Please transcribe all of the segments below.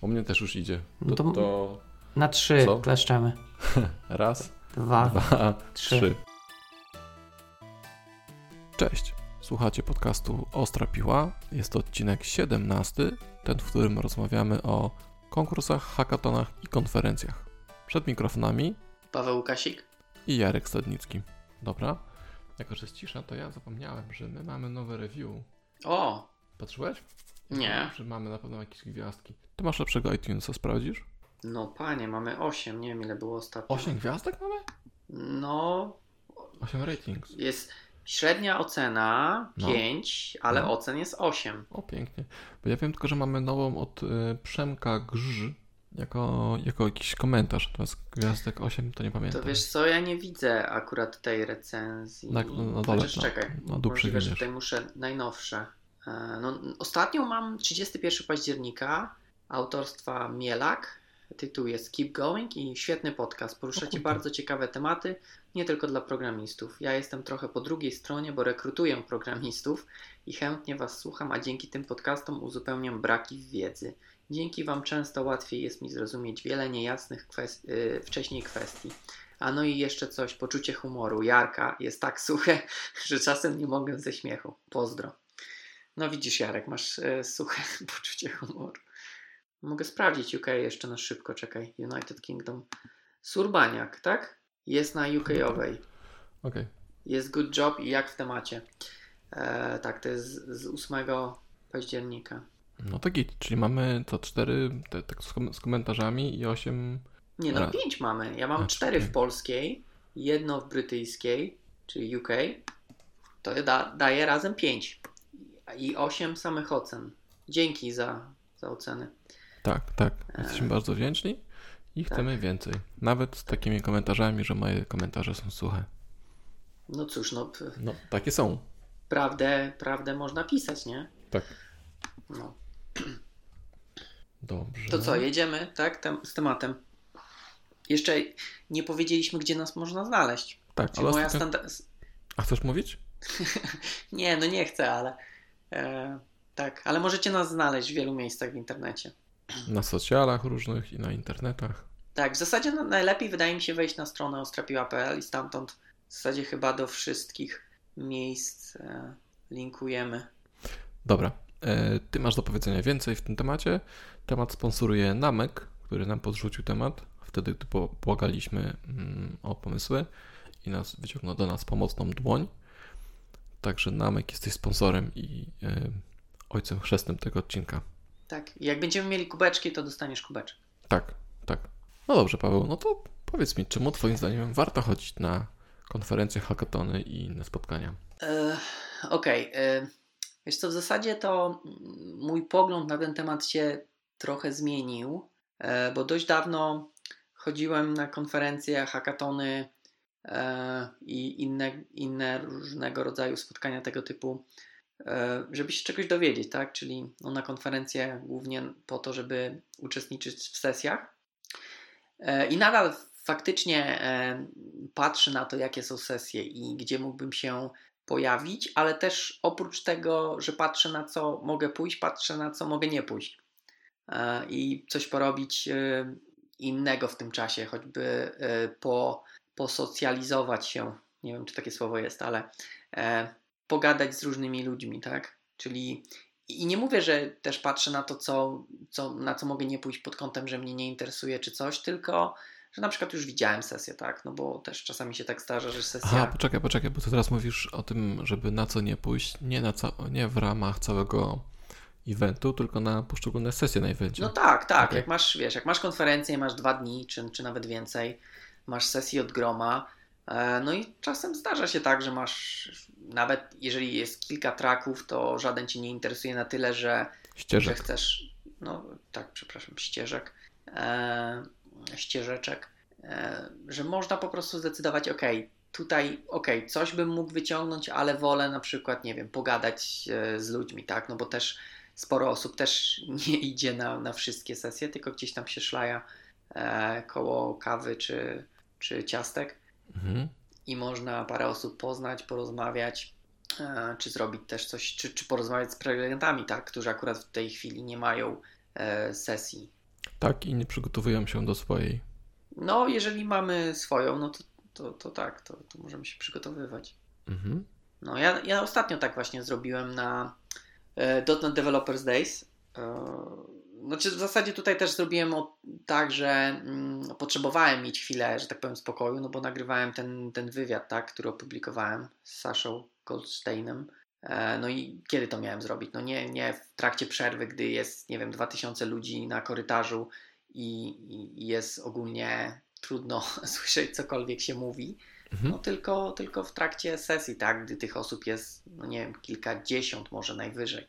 U mnie też już idzie. No To, to- to Na trzy Co? kleszczemy. raz, Dwa. dwa, trzy. trzy. Cześć. Słuchacie podcastu Ostra Piła. Jest to odcinek 17, ten, w którym rozmawiamy o konkursach, hackathonach i konferencjach. Przed mikrofonami Paweł Łukasik? i Jarek Stadnicki. Dobra. Jako, że jest cisza, to ja zapomniałem, że my mamy nowe review. O, Patrzyłeś? Nie. Że mamy na pewno jakieś gwiazdki. Ty masz lepszego iTunesa, sprawdzisz? No panie, mamy 8, nie wiem ile było ostatnio. 8 gwiazdek mamy? No, 8 ratings. jest średnia ocena No. 5, ale No. ocen jest 8. O, pięknie. Bo ja wiem tylko, że mamy nową od y, Przemka Grz jako, jako jakiś komentarz. Natomiast gwiazdek 8 to nie pamiętam. To wiesz co, ja nie widzę akurat tej recenzji. Na- no, na dole, Chociaż no. czekaj, Na dół możliwe, że tutaj muszę najnowsze. E, No, ostatnią mam 31 października autorstwa Mielak. Tytuł jest Keep Going i świetny podcast. Poruszacie bardzo ciekawe tematy, nie tylko dla programistów. Ja jestem trochę po drugiej stronie, bo rekrutuję programistów i chętnie Was słucham, a dzięki tym podcastom uzupełniam braki w wiedzy. Dzięki Wam często łatwiej jest mi zrozumieć wiele niejasnych kwes- y, wcześniej kwestii. A no i jeszcze coś, poczucie humoru Jarka jest tak suche, że czasem nie mogę ze śmiechu. Pozdro. No widzisz Jarek, masz e, suche poczucie humoru. Mogę sprawdzić UK jeszcze na szybko, czekaj. United Kingdom. Surbaniak, tak? Jest na UK-owej. Okej. Jest good job i jak w temacie. E, tak, to jest z, z 8 października. No to git, czyli mamy to 4 te, te z, kom- z komentarzami i 8. Nie no, Raz. 5 mamy. Ja mam A, 4 w polskiej, jedno w brytyjskiej, czyli UK. To da, daje razem 5. I 8 samych ocen. Dzięki za, za oceny. Tak, tak. Jesteśmy bardzo wdzięczni i chcemy więcej. Nawet z takimi komentarzami, że moje komentarze są suche. No cóż, no No, takie są. prawdę, prawdę można pisać, nie? Tak. No. Dobrze. To co, jedziemy, tak? Tem, z tematem. Jeszcze nie powiedzieliśmy, gdzie nas można znaleźć. Tak, Czyli ale moja standa... A chcesz mówić? Nie, no nie chcę, ale... E, tak, ale możecie nas znaleźć w wielu miejscach w internecie. Na socjalach różnych i na internetach. Tak, w zasadzie najlepiej wydaje mi się wejść na stronę ostrapiła.pl i stamtąd w zasadzie chyba do wszystkich miejsc e, linkujemy. Dobra. E, ty masz do powiedzenia więcej w tym temacie. Temat sponsoruje Namek, który nam podrzucił temat. Wtedy, gdy błagaliśmy mm, o pomysły i nas wyciągnął do nas pomocną dłoń. Także Namek jesteś sponsorem i e, ojcem chrzestnym tego odcinka. Tak, jak będziemy mieli kubeczki, to dostaniesz kubeczek. Tak, tak. No dobrze, Paweł, no to powiedz mi, czemu Twoim zdaniem warto chodzić na konferencje, hackatony i inne spotkania? E, Okej. e, Wiesz co, w zasadzie to mój pogląd na ten temat się trochę zmienił, bo dość dawno chodziłem na konferencje, hackatony i inne, inne różnego rodzaju spotkania tego typu, e, żeby się czegoś dowiedzieć, tak? Czyli no, na konferencje głównie po to, żeby uczestniczyć w sesjach. E, I nadal faktycznie e, patrzę na to, jakie są sesje i gdzie mógłbym się pojawić, ale też oprócz tego, że patrzę na co mogę pójść, patrzę na co mogę nie pójść. E, I coś porobić e, innego w tym czasie, choćby e, po, posocjalizować się. Nie wiem, czy takie słowo jest, ale e, pogadać z różnymi ludźmi, tak? Czyli i nie mówię, że też patrzę na to, co, co, na co mogę nie pójść pod kątem, że mnie nie interesuje czy coś, tylko że na przykład już widziałem sesję, tak? No bo też czasami się tak zdarza, że sesja. Aha, poczekaj, poczekaj, bo ty teraz mówisz o tym, żeby na co nie pójść, nie, na ca- nie w ramach całego eventu, tylko na poszczególne sesje na evencie. No tak, tak. Okej. Jak masz, wiesz, jak masz konferencję, masz dwa dni, czy, czy nawet więcej, masz sesję od groma. e, No i czasem zdarza się tak, że masz, nawet jeżeli jest kilka traków, to żaden ci nie interesuje na tyle, że, że Ścieżek. chcesz, no tak, przepraszam, ścieżek, e, ścieżeczek, e, że można po prostu zdecydować, ok, tutaj, ok, coś bym mógł wyciągnąć, ale wolę na przykład, nie wiem, pogadać e, z ludźmi, tak, no bo też sporo osób też nie idzie na, na wszystkie sesje, tylko gdzieś tam się szlaja e, koło kawy czy, czy ciastek Mhm. i można parę osób poznać, porozmawiać, e, czy zrobić też coś, czy, czy porozmawiać z prelegentami, tak, którzy akurat w tej chwili nie mają e, sesji Tak, i nie przygotowują się do swojej. No, jeżeli mamy swoją, no to, to, to tak, to, to możemy się przygotowywać. Mhm. No, ja, ja ostatnio tak właśnie zrobiłem na e, .NET Developers Days. E, znaczy, w zasadzie tutaj też zrobiłem tak, że mm, potrzebowałem mieć chwilę, że tak powiem, spokoju, no bo nagrywałem ten, ten wywiad, tak, który opublikowałem z Saszą Goldsteinem. E, no i kiedy to miałem zrobić? No nie, nie w trakcie przerwy, gdy jest, nie wiem, 2000 ludzi na korytarzu i, i jest ogólnie trudno słyszeć cokolwiek się mówi, Mhm. no tylko, tylko w trakcie sesji, tak, gdy tych osób jest, no nie wiem, kilkadziesiąt może najwyżej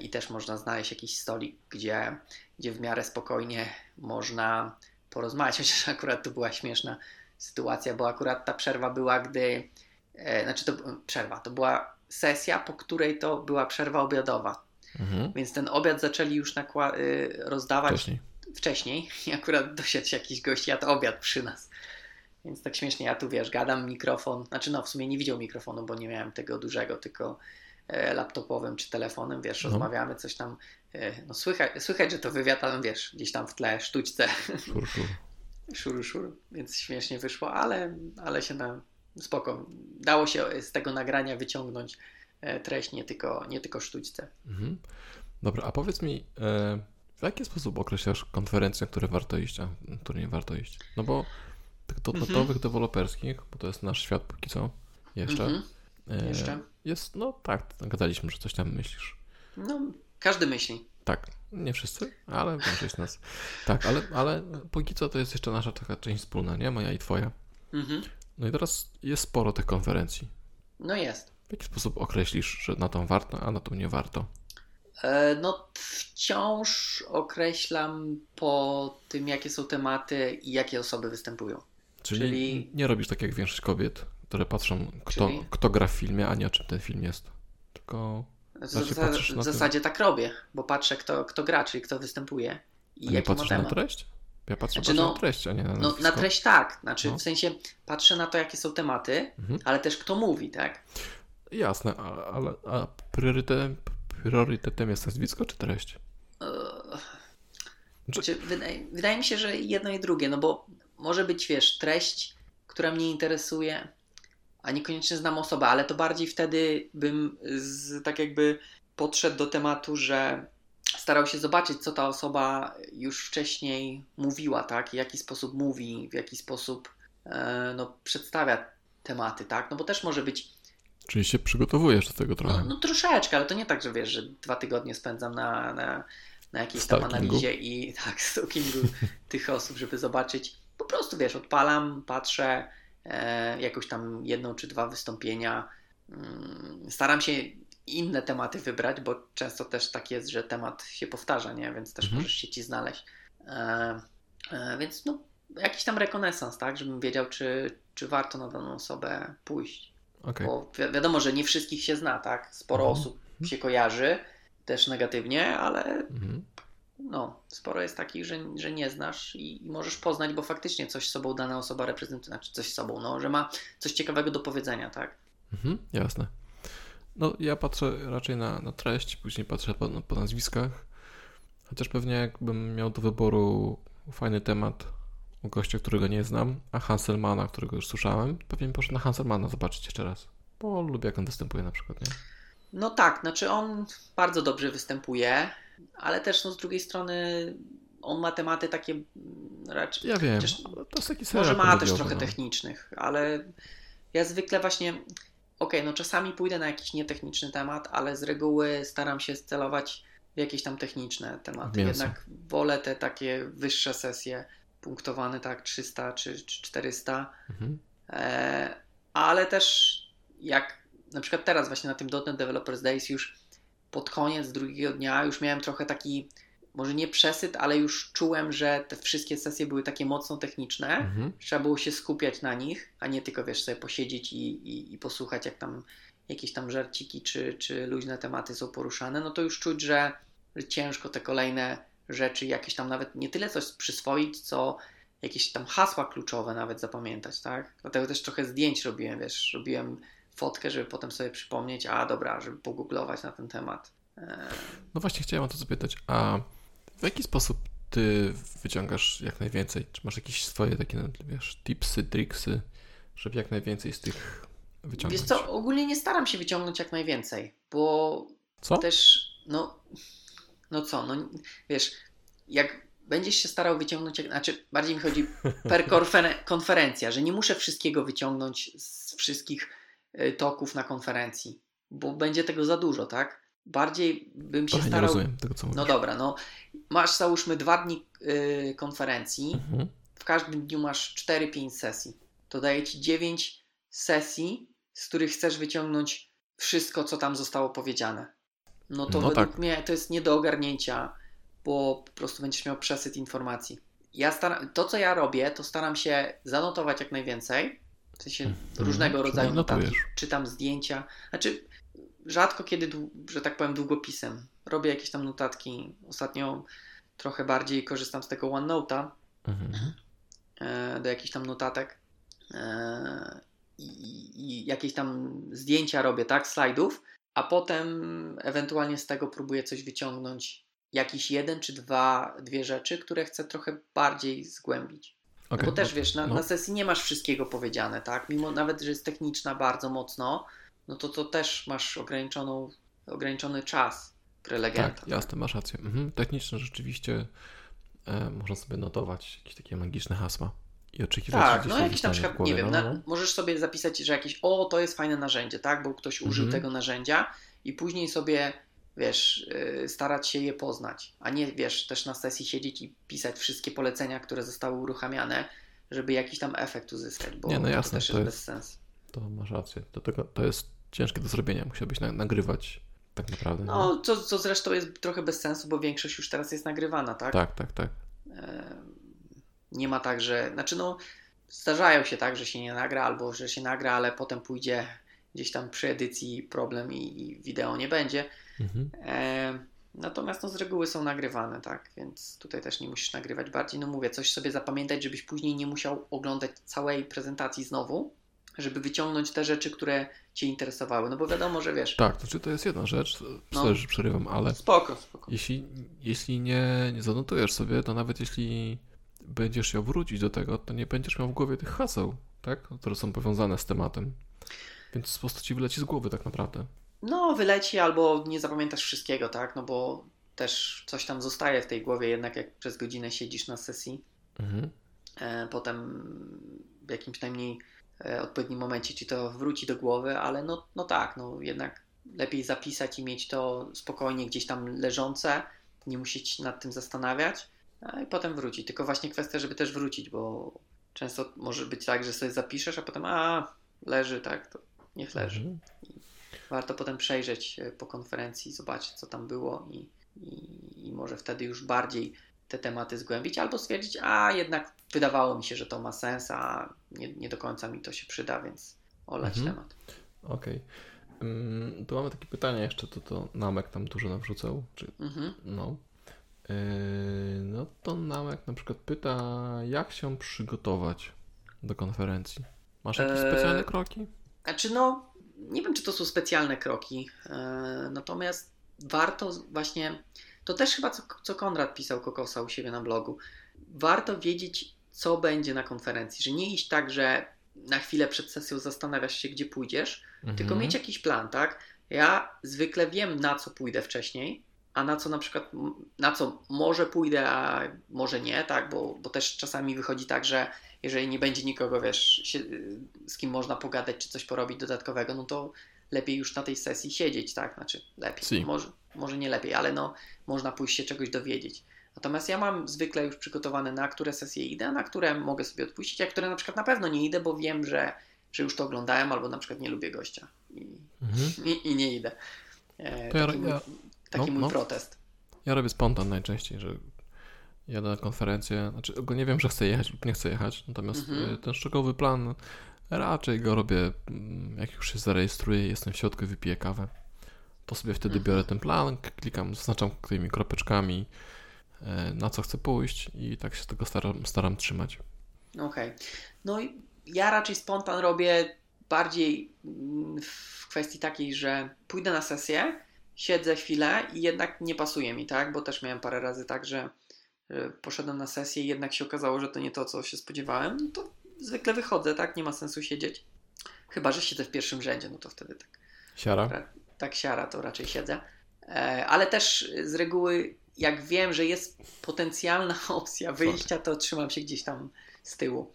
i też można znaleźć jakiś stolik, gdzie, gdzie w miarę spokojnie można porozmawiać, chociaż akurat to była śmieszna sytuacja, bo akurat ta przerwa była, gdy, e, znaczy to przerwa, to była sesja, po której to była przerwa obiadowa, Mhm. więc ten obiad zaczęli już nakła- y, rozdawać Wcześniej. wcześniej i akurat dosiadł się jakiś gość, jadł obiad przy nas. Więc tak śmiesznie, ja tu wiesz, gadam mikrofon, znaczy no w sumie nie widział mikrofonu, bo nie miałem tego dużego, tylko laptopowym czy telefonem, wiesz, No. rozmawiamy, coś tam, e, no słychać, słychać, że to wywiad, ale wiesz, gdzieś tam w tle sztućce, Szur, szur. szuru, szuru, więc śmiesznie wyszło, ale, ale się na spoko, dało się z tego nagrania wyciągnąć e, treść, nie tylko, nie tylko sztućce. Mhm. Dobra, a powiedz mi, e, w jaki sposób określasz konferencje, które warto iść, a które nie warto iść? No bo tych dotnetowych, deweloperskich, bo to jest nasz świat póki co, jeszcze, Mhm. e, Jeszcze? Jest, no tak, gadaliśmy, że coś tam myślisz. No, każdy myśli. Tak, nie wszyscy, ale większość nas. Tak, ale, ale póki co to jest jeszcze nasza taka część wspólna, nie? Moja i twoja. Mhm. No i teraz jest sporo tych konferencji. No jest. W jaki sposób określisz, że na tą warto, a na tą nie warto? E, No, wciąż określam po tym, jakie są tematy i jakie osoby występują. Czyli, Czyli- nie robisz tak jak większość kobiet, które patrzą, kto, Czyli? kto gra w filmie, a nie o czym ten film jest. Tylko W, Znaczy, na tym- zasadzie tak robię, bo patrzę, kto, kto gra, czyli kto występuje i a nie patrzysz na treść? Ja patrzę, Znaczy, no- na treść, a nie na No, na treść tak, znaczy No. w sensie patrzę na to, jakie są tematy, Mhm. ale też kto mówi, tak? Jasne, ale, a priorytetem, priorytetem jest nazwisko czy treść? Czy- Znaczy, wydaje, wydaje mi się, że jedno i drugie, no bo może być, wiesz, treść, która mnie interesuje, a niekoniecznie znam osobę, ale to bardziej wtedy bym z, tak jakby podszedł do tematu, że starał się zobaczyć, co ta osoba już wcześniej mówiła, tak? W jaki sposób mówi, w jaki sposób e, no, przedstawia tematy, tak? No bo też może być Czyli się przygotowujesz do tego trochę. no, no troszeczkę, ale to nie tak, że wiesz, że dwa tygodnie spędzam na, na, na jakiejś tam analizie i tak, stalkingu tych osób, żeby zobaczyć. Po prostu wiesz, odpalam, patrzę, jakoś tam jedną czy dwa wystąpienia. Mm, staram się inne tematy wybrać, bo często też tak jest, że temat się powtarza, nie? Więc też Mhm. możesz się ci znaleźć. E, e, więc no, jakiś tam rekonesans, tak? Żebym wiedział, czy, czy warto na daną osobę pójść. Okej. Bo wi- wiadomo, że nie wszystkich się zna, tak? Sporo Mhm. osób się kojarzy, też negatywnie, ale Mhm. No, sporo jest takich, że, że nie znasz i, i możesz poznać, bo faktycznie coś sobą dana osoba reprezentuje, znaczy coś sobą, no, że ma coś ciekawego do powiedzenia, tak? Mhm, jasne. No, ja patrzę raczej na, na treść, później patrzę po, po nazwiskach. Chociaż pewnie jakbym miał do wyboru fajny temat u gościa, którego nie znam, a Hanselmana, którego już słyszałem, pewnie poszedł na Hanselmana zobaczyć jeszcze raz. Bo lubię, jak on występuje na przykład, nie? No tak, znaczy on bardzo dobrze występuje, ale też no, z drugiej strony on ma tematy takie mm, raczej Ja wiem, ale to jest taki Może ma też trochę no. technicznych, ale ja zwykle właśnie, okej, no czasami pójdę na jakiś nietechniczny temat, ale z reguły staram się celować w jakieś tam techniczne tematy. Mięso. Jednak wolę te takie wyższe sesje, punktowane tak 300 czy, czy 400, Mhm. e, ale też jak na przykład teraz właśnie na tym .NET Developers Days już pod koniec drugiego dnia już miałem trochę taki może nie przesyt, ale już czułem, że te wszystkie sesje były takie mocno techniczne. Mhm. Trzeba było się skupiać na nich, a nie tylko wiesz, sobie posiedzieć i, i, i posłuchać, jak tam jakieś tam żarciki czy, czy luźne tematy są poruszane. No to już czuć, że, że ciężko te kolejne rzeczy, jakieś tam nawet nie tyle coś przyswoić, co jakieś tam hasła kluczowe nawet zapamiętać, tak? Dlatego też trochę zdjęć robiłem, wiesz, robiłem fotkę, żeby potem sobie przypomnieć, a dobra, żeby pogooglować na ten temat. E, No właśnie chciałem o to zapytać, a w jaki sposób ty wyciągasz jak najwięcej? Czy masz jakieś swoje takie, no, wiesz, tipsy, triksy, żeby jak najwięcej z tych wyciągnąć? Wiesz co, ogólnie nie staram się wyciągnąć jak najwięcej, bo Co? też, no, no co, no wiesz, jak będziesz się starał wyciągnąć, jak, znaczy bardziej mi chodzi per konferen- konferencja, że nie muszę wszystkiego wyciągnąć z wszystkich toków na konferencji, bo będzie tego za dużo, tak? Bardziej bym się Trochę nie starał. rozumiem tego, co mówisz. No dobra, no masz załóżmy dwa dni y, konferencji, Mhm. w każdym dniu masz 4-5 sesji. To daje ci 9 sesji, z których chcesz wyciągnąć wszystko, co tam zostało powiedziane. No to No według tak. mnie to jest nie do ogarnięcia, bo po prostu będziesz miał przesyt informacji. Ja staram, to, co ja robię, to staram się zanotować jak najwięcej. W sensie Mhm. różnego rodzaju notatki. Czytam zdjęcia. Znaczy, rzadko kiedy, że tak powiem, długopisem. Robię jakieś tam notatki. Ostatnio trochę bardziej korzystam z tego OneNote'a Mhm. e, do jakichś tam notatek e, i, i jakieś tam zdjęcia robię, tak, slajdów, a potem ewentualnie z tego próbuję coś wyciągnąć, jakiś jeden czy dwa, dwie rzeczy, które chcę trochę bardziej zgłębić. No Okej, bo też no- wiesz, na, no. na sesji nie masz wszystkiego powiedziane, tak? Mimo nawet, że jest techniczna bardzo mocno, no to to też masz ograniczoną, ograniczony czas prelegenta. Tak, jasne, masz rację. Mhm. Technicznie rzeczywiście e, można sobie notować jakieś takie magiczne hasła i oczekiwać, Tak, no tam jakiś na przykład, głowie. nie wiem, no, na, no. możesz sobie zapisać, że jakieś, o, to jest fajne narzędzie, tak, bo ktoś użył Mhm. tego narzędzia i później sobie, wiesz, yy, starać się je poznać, a nie, wiesz, też na sesji siedzieć i pisać wszystkie polecenia, które zostały uruchamiane, żeby jakiś tam efekt uzyskać, bo Nie, no jasne, to też to jest jest- bez sensu. To masz rację. Do tego, to jest ciężkie do zrobienia. Musiałbyś na, nagrywać tak naprawdę. No, co, co zresztą jest trochę bez sensu, bo większość już teraz jest nagrywana, tak? Tak, tak, tak. Nie ma tak, że. Znaczy, no, zdarzają się tak, że się nie nagra, albo że się nagra, ale potem pójdzie gdzieś tam przy edycji problem i, i wideo nie będzie. Mhm. Em, Natomiast no, z reguły są nagrywane, tak? Więc tutaj też nie musisz nagrywać bardziej. No mówię, coś sobie zapamiętać, żebyś później nie musiał oglądać całej prezentacji znowu, żeby wyciągnąć te rzeczy, które Cię interesowały. No bo wiadomo, że wiesz. Tak, to znaczy to jest jedna rzecz, No. sorry, że przerywam, ale Spoko, spoko. jeśli, jeśli nie, nie zanotujesz sobie, to nawet jeśli będziesz chciał wrócić do tego, to nie będziesz miał w głowie tych haseł, tak? Które są powiązane z tematem. Więc po prostu ci wyleci z głowy tak naprawdę. No, wyleci albo nie zapamiętasz wszystkiego, tak? No bo też coś tam zostaje w tej głowie, jednak jak przez godzinę siedzisz na sesji, Mhm. e, potem w jakimś najmniej e, odpowiednim momencie ci to wróci do głowy, ale no, no tak, no jednak lepiej zapisać i mieć to spokojnie gdzieś tam leżące, nie musieć nad tym zastanawiać, a i potem wróci. Tylko właśnie kwestia, żeby też wrócić, bo często może być tak, że sobie zapiszesz, a potem a, leży, tak, to niech leży. Mhm. Warto potem przejrzeć e, po konferencji, zobaczyć co tam było i, i, i może wtedy już bardziej te tematy zgłębić, albo stwierdzić, a jednak wydawało mi się, że to ma sens, a nie, nie do końca mi to się przyda, więc olać Mhm. temat. Okej. Ym, Tu mamy takie pytanie jeszcze, to, to Namek tam dużo nawrzucał, czy Mhm. no. Yy, no to Namek na przykład pyta, jak się przygotować do konferencji? Masz jakieś Eee, specjalne kroki? Znaczy, no, nie wiem, czy to są specjalne kroki, e, natomiast warto właśnie, to też chyba co, co Konrad pisał Kokosa u siebie na blogu, warto wiedzieć, co będzie na konferencji, że nie iść tak, że na chwilę przed sesją zastanawiasz się, gdzie pójdziesz, tylko Mhm. mieć jakiś plan, tak? Ja zwykle wiem, na co pójdę wcześniej, a na co na przykład, na co może pójdę, a może nie, tak? Bo, bo też czasami wychodzi tak, że jeżeli nie będzie nikogo, wiesz, się, z kim można pogadać, czy coś porobić dodatkowego, no to lepiej już na tej sesji siedzieć, tak? Znaczy, lepiej. Si. Może, może nie lepiej, ale no, można pójść się czegoś dowiedzieć. Natomiast ja mam zwykle już przygotowane, na które sesje idę, a na które mogę sobie odpuścić, a które na przykład na pewno nie idę, bo wiem, że, że już to oglądałem, albo na przykład nie lubię gościa i, Mhm. i, i nie idę. E, To ja- ja- taki no, mój no. protest. Ja robię spontan najczęściej, że jadę na konferencję, znaczy ogólnie wiem, że chcę jechać lub nie chcę jechać, natomiast Mhm. y, ten szczegółowy plan raczej go robię, mm, jak już się zarejestruję, jestem w środku i wypiję kawę. To sobie wtedy Mhm. biorę ten plan, klikam, zaznaczam tymi kropeczkami, e, na co chcę pójść i tak się tego staram, staram trzymać. Okej. No i ja raczej spontan robię bardziej mm, w kwestii takiej, że pójdę na sesję, siedzę chwilę i jednak nie pasuje mi, tak? Bo też miałem parę razy tak, że, poszedłem na sesję i jednak się okazało, że to nie to, co się spodziewałem, no to zwykle wychodzę, tak? Nie ma sensu siedzieć. Chyba, że siedzę w pierwszym rzędzie, no to wtedy tak. Siara? Tak, siara, to raczej siedzę. E, ale też z reguły, jak wiem, że jest potencjalna opcja wyjścia, to trzymam się gdzieś tam z tyłu.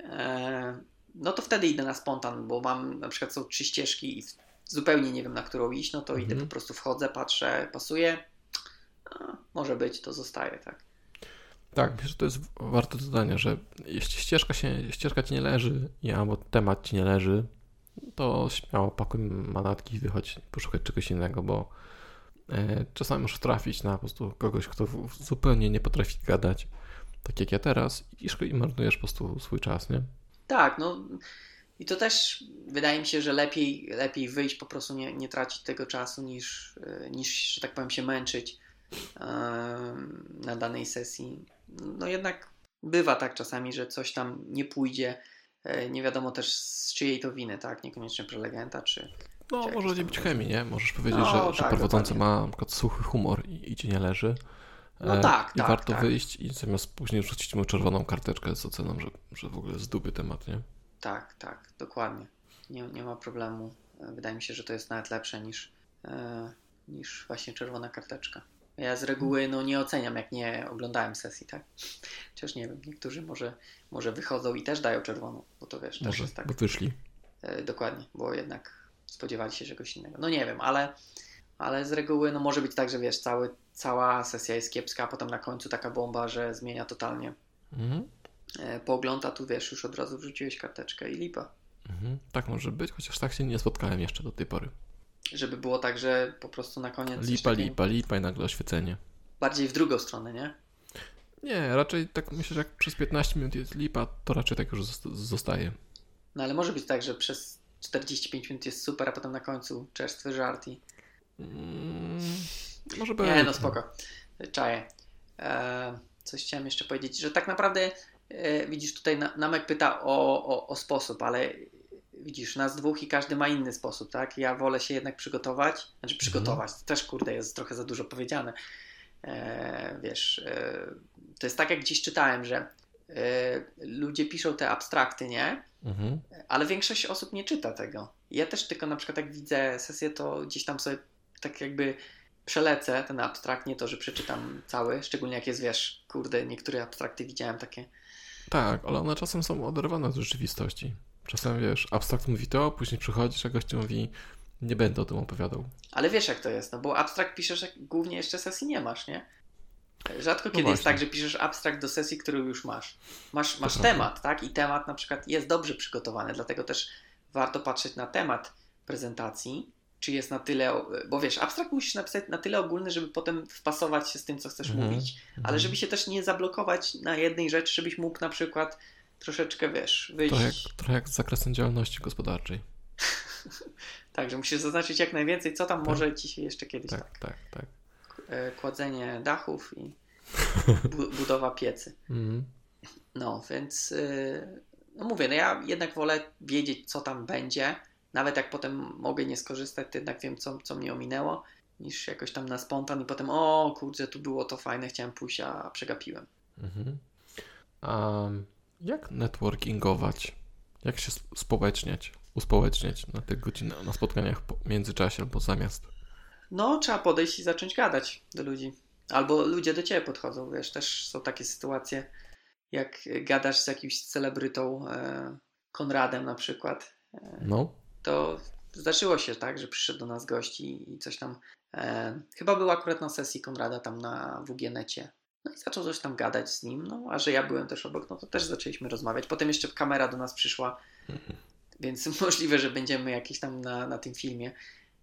E, no to wtedy idę na spontan, bo mam na przykład są trzy ścieżki i zupełnie nie wiem na którą iść, no to mhm. idę po prostu wchodzę, patrzę, pasuje, a, może być, to zostaje, tak. Tak, myślę, że to jest warte dodania, że jeśli ścieżka, się, ścieżka ci nie leży albo temat ci nie leży, to śmiało pakuj manatki i wychodź poszukać czegoś innego, bo e, czasami możesz trafić na po prostu kogoś, kto zupełnie nie potrafi gadać, tak jak ja teraz i, i marnujesz po prostu swój czas, nie? Tak, no i to też wydaje mi się, że lepiej, lepiej wyjść, po prostu nie, nie tracić tego czasu, niż, e, niż, że tak powiem, się męczyć e, na danej sesji. No jednak bywa tak czasami, że coś tam nie pójdzie. E, nie wiadomo też z czyjej to winy, tak? Niekoniecznie prelegenta, czy. No, czy może nie być chemii, nie? Możesz powiedzieć, no, że, tak, że prowadzący dokładnie. ma na przykład suchy humor i, i ci nie leży. No tak, I tak, warto tak. wyjść i zamiast później rzucić mu czerwoną karteczkę z oceną, że, że w ogóle zduby temat, nie? Tak, tak, dokładnie. Nie, nie ma problemu. E, wydaje mi się, że to jest nawet lepsze niż, e, niż właśnie czerwona karteczka. Ja z reguły no, nie oceniam, jak nie oglądałem sesji, tak? Chociaż nie wiem, niektórzy może, może wychodzą i też dają czerwoną, bo to wiesz, może, też jest tak. Bo wyszli. E, dokładnie, bo jednak spodziewali się czegoś innego. No nie wiem, ale, ale z reguły no, może być tak, że wiesz, cały, cała sesja jest kiepska, a potem na końcu taka bomba, że zmienia totalnie mhm. E, pogląd, a tu wiesz, już od razu wrzuciłeś karteczkę i lipa. Mhm. Tak może być, chociaż tak się nie spotkałem jeszcze do tej pory. Żeby było tak, że po prostu na koniec. Lipa, lipa, lipa i nagle oświecenie. Bardziej w drugą stronę, nie? Nie, raczej tak myślę, że jak przez 15 minut jest lipa, to raczej tak już zostaje. No ale może być tak, że przez 45 minut jest super, a potem na końcu czerstwy żart i... Mm, może być. Nie, no spoko. Czaję. Eee, coś chciałem jeszcze powiedzieć, że tak naprawdę e, widzisz tutaj Namek pyta o, o, o sposób, ale widzisz, nas dwóch i każdy ma inny sposób, tak? Ja wolę się jednak przygotować, znaczy mhm. przygotować, to też kurde jest trochę za dużo powiedziane. E, wiesz, e, to jest tak jak gdzieś czytałem, że e, ludzie piszą te abstrakty, nie? Mhm. Ale większość osób nie czyta tego. Ja też tylko na przykład jak widzę sesję, to gdzieś tam sobie tak jakby przelecę ten abstrakt, nie to, że przeczytam cały, szczególnie jak jest, wiesz, kurde, niektóre abstrakty widziałem takie. Tak, ale one czasem są oderwane od rzeczywistości. Czasem wiesz, abstrakt mówi to, później przychodzi czegoś, ci mówi, nie będę o tym opowiadał. Ale wiesz jak to jest, no bo abstrakt piszesz, jak głównie jeszcze sesji nie masz, nie? Rzadko no kiedy jest tak, że piszesz abstrakt do sesji, którą już masz. Masz, masz temat, tak? I temat na przykład jest dobrze przygotowany, dlatego też warto patrzeć na temat prezentacji, czy jest na tyle, bo wiesz, abstrakt musisz napisać na tyle ogólny, żeby potem wpasować się z tym, co chcesz mm -hmm. mówić, ale mhm. żeby się też nie zablokować na jednej rzeczy, żebyś mógł na przykład troszeczkę, wiesz, wyjść... Trochę jak, trochę jak z zakresem działalności gospodarczej. tak, że musisz zaznaczyć jak najwięcej, co tam tak. może ci się jeszcze kiedyś... Tak, tak, tak. tak. E, kładzenie dachów i bu budowa piecy. Mm. No, więc y, no mówię, no ja jednak wolę wiedzieć, co tam będzie, nawet jak potem mogę nie skorzystać, to jednak wiem, co, co mnie ominęło, niż jakoś tam na spontan i potem, o kurczę, tu było to fajne, chciałem pójść, a przegapiłem. Mhm. Um, jak networkingować? Jak się społeczniać, uspołeczniać na tych godzinach, na spotkaniach po międzyczasie albo zamiast? No, trzeba podejść i zacząć gadać do ludzi. Albo ludzie do ciebie podchodzą, wiesz, też są takie sytuacje, jak gadasz z jakimś celebrytą, e, Konradem na przykład. E, no. To zdarzyło się tak, że przyszedł do nas gości i coś tam. E, chyba był akurat na sesji Konrada tam na WGNecie. No i zaczął coś tam gadać z nim, no a że ja byłem też obok, no to też zaczęliśmy rozmawiać. Potem jeszcze kamera do nas przyszła, więc możliwe, że będziemy jakieś tam na, na tym filmie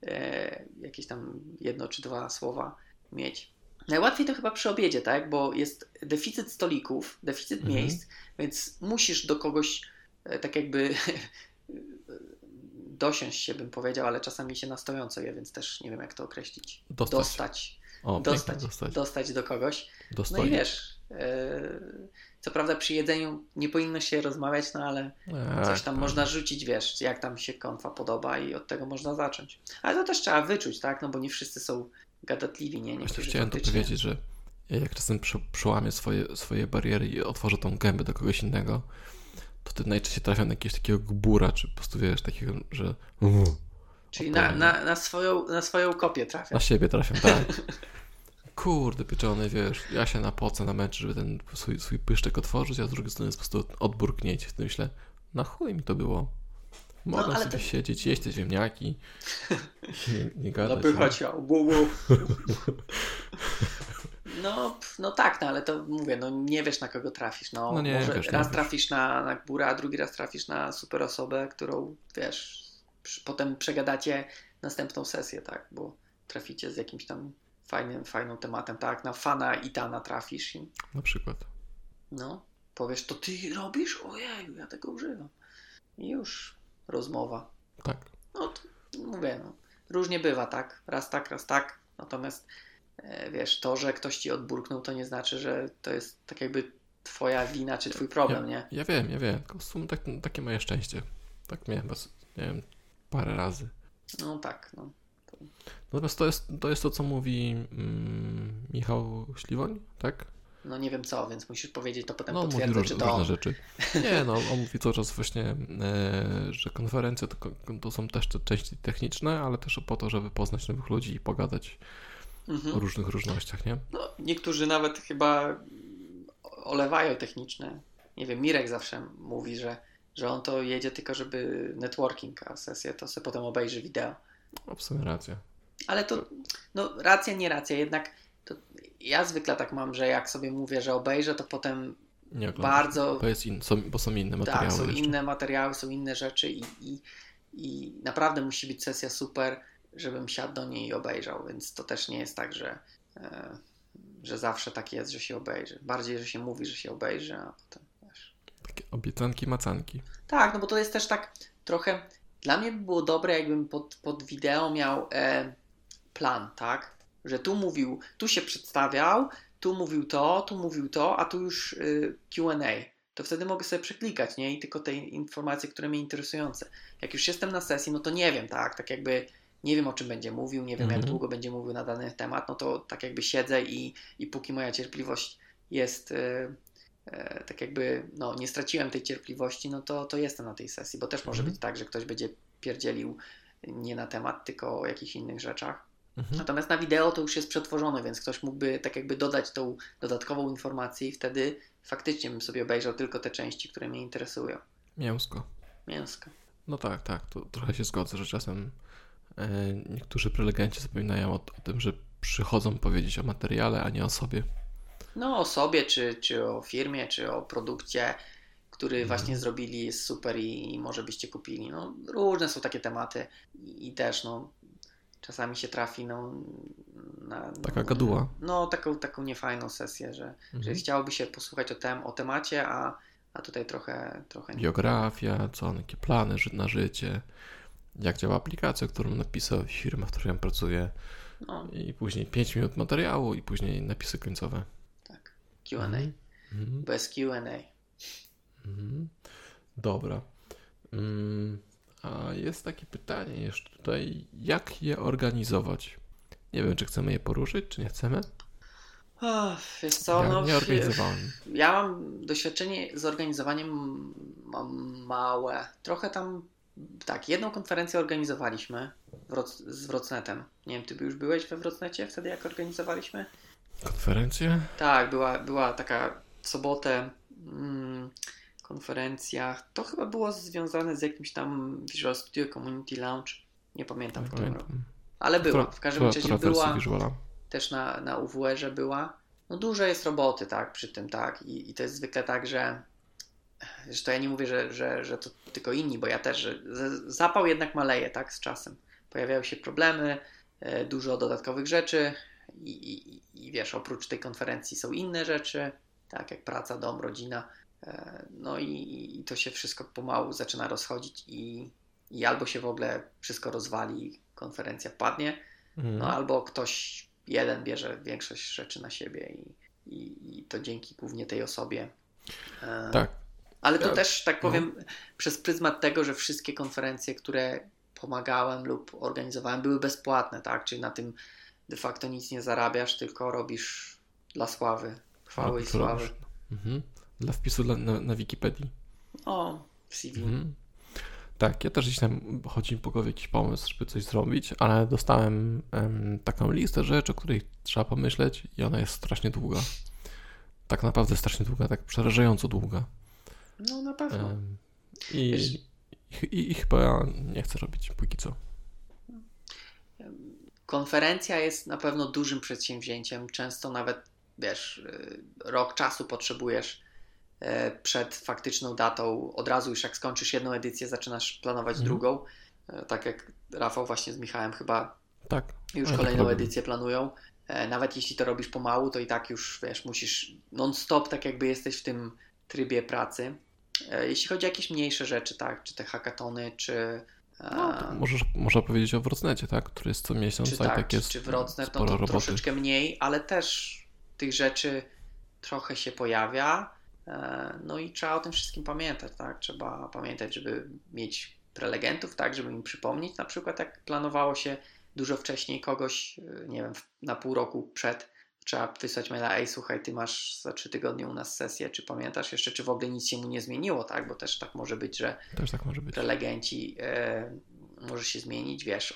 e, jakieś tam jedno czy dwa słowa mieć. Najłatwiej to chyba przy obiedzie, tak? Bo jest deficyt stolików, deficyt mhm. miejsc, więc musisz do kogoś e, tak jakby dosiąść się, bym powiedział, ale czasami się na stojąco je, więc też nie wiem, jak to określić. Dostać. Dostać. O, dostać, dostać. dostać do kogoś. No i wiesz, yy, co prawda przy jedzeniu nie powinno się rozmawiać, no ale Ech, coś tam tak. można rzucić, wiesz, jak tam się konfa podoba i od tego można zacząć. Ale to też trzeba wyczuć, tak? No bo nie wszyscy są gadatliwi, nie? Niektórzy Właśnie chciałem faktycznie... to powiedzieć, że Ja jak czasem prze, przełamię swoje, swoje bariery i otworzę tą gębę do kogoś innego, to ty najczęściej trafiam na jakiegoś takiego gbura, czy po prostu wiesz, takiego, że... Czyli na, na, na, swoją, na swoją kopię trafiam. Na siebie trafiam, tak. Kurde, pieczony, wiesz, ja się napocę, namęczę, żeby ten swój, swój pyszczek otworzyć, a z drugiej strony jest po prostu odbór knieć. Wtedy myślę, na chuj mi to było. Mogę no, sobie to... siedzieć, jeść te ziemniaki nie, nie gadać. Napychać no. bu. No, no tak, no ale to mówię, no nie wiesz na kogo trafisz. No, no nie, może wiesz, raz trafisz na, na góra, a drugi raz trafisz na super osobę, którą wiesz, potem przegadacie następną sesję, tak, bo traficie z jakimś tam fajnym, fajnym tematem, tak, na fana Itana trafisz i... Na przykład. No, powiesz, to ty robisz? Ojej, ja tego używam. I już rozmowa. Tak. No, to, mówię, no, różnie bywa, tak, raz tak, raz tak, natomiast wiesz, to, że ktoś ci odburknął, to nie znaczy, że to jest tak jakby twoja wina czy twój problem, ja, nie? Ja wiem, ja wiem, tylko w sumie tak, takie moje szczęście. Tak miałem, nie wiem, parę razy. No tak, no. To... Natomiast to jest, to jest to, co mówi mm, Michał Śliwoń, tak? No nie wiem co, więc musisz powiedzieć to potem no, potwierdzę, róż, czy to różne rzeczy. Nie, no on mówi cały czas właśnie, e, że konferencje to, to, są też te części techniczne, ale też po to, żeby poznać nowych ludzi i pogadać mhm. o różnych różnościach, nie? No, niektórzy nawet chyba olewają techniczne. Nie wiem, Mirek zawsze mówi, że że on to jedzie tylko, żeby networking, a sesję to sobie potem obejrzy wideo. No, w sumie racja. Ale to, no racja, nie racja, jednak ja zwykle tak mam, że jak sobie mówię, że obejrzę, to potem nie bardzo... Bo, jest in, są, bo są inne materiały. Tak, są jeszcze. inne materiały, są inne rzeczy i, i, i naprawdę musi być sesja super, żebym siadł do niej i obejrzał, więc to też nie jest tak, że, e, że zawsze tak jest, że się obejrzy. Bardziej, że się mówi, że się obejrzy, a potem takie obiecanki, macanki. Tak, no bo to jest też tak trochę. Dla mnie by było dobre, jakbym pod, pod wideo miał e, plan, tak? Że tu mówił, tu się przedstawiał, tu mówił to, tu mówił to, a tu już y, QA. To wtedy mogę sobie przeklikać, nie? I tylko te informacje, które mnie interesujące. Jak już jestem na sesji, no to nie wiem, tak? Tak jakby nie wiem o czym będzie mówił, nie wiem jak mhm. długo będzie mówił na dany temat, no to tak jakby siedzę i, i póki moja cierpliwość jest. Y, E, tak jakby no, nie straciłem tej cierpliwości, no to, to jestem na tej sesji, bo też może mhm. być tak, że ktoś będzie pierdzielił nie na temat, tylko o jakichś innych rzeczach. Mhm. Natomiast na wideo to już jest przetworzone, więc ktoś mógłby tak jakby dodać tą dodatkową informację i wtedy faktycznie bym sobie obejrzał tylko te części, które mnie interesują. Mięsko. Mięsko. No tak, tak, to trochę się zgodzę, że czasem e, niektórzy prelegenci zapominają o, o tym, że przychodzą powiedzieć o materiale, a nie o sobie no, o sobie, czy, czy o firmie, czy o produkcie, który mhm. właśnie zrobili, jest super i, i, może byście kupili. No, różne są takie tematy i, i też, no, czasami się trafi, no, na, no, taka gaduła. No, taką, taką niefajną sesję, że, mhm. że chciałoby się posłuchać o, tem, o temacie, a, a tutaj trochę, trochę Biografia, co, jakie plany na życie, jak działa aplikacja, którą napisał firma, w której pracuję. No. I później 5 minut materiału i później napisy końcowe. QA. Mm -hmm. Bez QA. Mm Dobra. Mm, a jest takie pytanie jeszcze tutaj, jak je organizować? Nie wiem, czy chcemy je poruszyć, czy nie chcemy? Oh, wiesz co, ja no, nie organizowałem. Ja mam doświadczenie z organizowaniem mam małe. Trochę tam, tak, jedną konferencję organizowaliśmy z Wrocnetem. Nie wiem, ty już byłeś we Wrocnecie wtedy, jak organizowaliśmy? Konferencję? Tak, była, była taka w sobotę mm, konferencja. To chyba było związane z jakimś tam Visual Studio Community Lounge. Nie pamiętam w którym roku. Ale była. W każdym razie była. Też na, na UWR-ze była. No dużo jest roboty, tak, przy tym, tak. I, i to jest zwykle tak, że Zresztą ja nie mówię, że, że, że to tylko inni, bo ja też, że zapał jednak maleje, tak, z czasem. Pojawiają się problemy, e, dużo dodatkowych rzeczy, i, i, i wiesz, oprócz tej konferencji są inne rzeczy, tak jak praca, dom, rodzina. E, no i, i to się wszystko pomału zaczyna rozchodzić i, i albo się w ogóle wszystko rozwali, konferencja padnie, mm. no albo ktoś jeden bierze większość rzeczy na siebie i, i, i to dzięki głównie tej osobie. E, tak. Ale to ja, też, tak no. powiem, no. przez pryzmat tego, że wszystkie konferencje, które pomagałem lub organizowałem, były bezpłatne, tak? Czyli na tym de facto nic nie zarabiasz, tylko robisz dla sławy, chwały i sławy. Mhm. Dla wpisu na, na, na Wikipedii. O, CV. Mhm. Tak, ja też gdzieś tam chodzi mi po głowie jakiś pomysł, żeby coś zrobić, ale dostałem um, taką listę rzeczy, o których trzeba pomyśleć i ona jest strasznie długa. Tak naprawdę strasznie długa, tak przerażająco długa. No na pewno. Um, i, i, i, chyba ja nie chcę robić póki co. Konferencja jest na pewno dużym przedsięwzięciem. Często nawet, wiesz, y, rok czasu potrzebujesz E, przed faktyczną datą. Od razu już jak skończysz jedną edycję, zaczynasz planować mhm. drugą. E, tak jak Rafał właśnie z Michałem chyba tak. już ja kolejną tak edycję planują. E, nawet jeśli to robisz pomału, to i tak już wiesz, musisz non-stop, tak jakby jesteś w tym trybie pracy. Jeśli chodzi o jakieś mniejsze rzeczy, tak, czy te hackatony, czy no, możesz, można powiedzieć o Wrocnecie, tak? Który jest co miesiąc, czy tak, tak jest. Czy Wrocnet, no to roboty. troszeczkę mniej, ale też tych rzeczy trochę się pojawia. E, no i trzeba o tym wszystkim pamiętać, tak? Trzeba pamiętać, żeby mieć prelegentów, tak, żeby im przypomnieć, na przykład jak planowało się dużo wcześniej kogoś, e, nie wiem, na pół roku przed, trzeba wysłać maila, ej słuchaj, ty masz za trzy tygodnie u nas sesję, czy pamiętasz jeszcze, czy w ogóle nic się mu nie zmieniło, tak, bo też tak może być, że też tak może być. prelegenci e, może się zmienić, wiesz,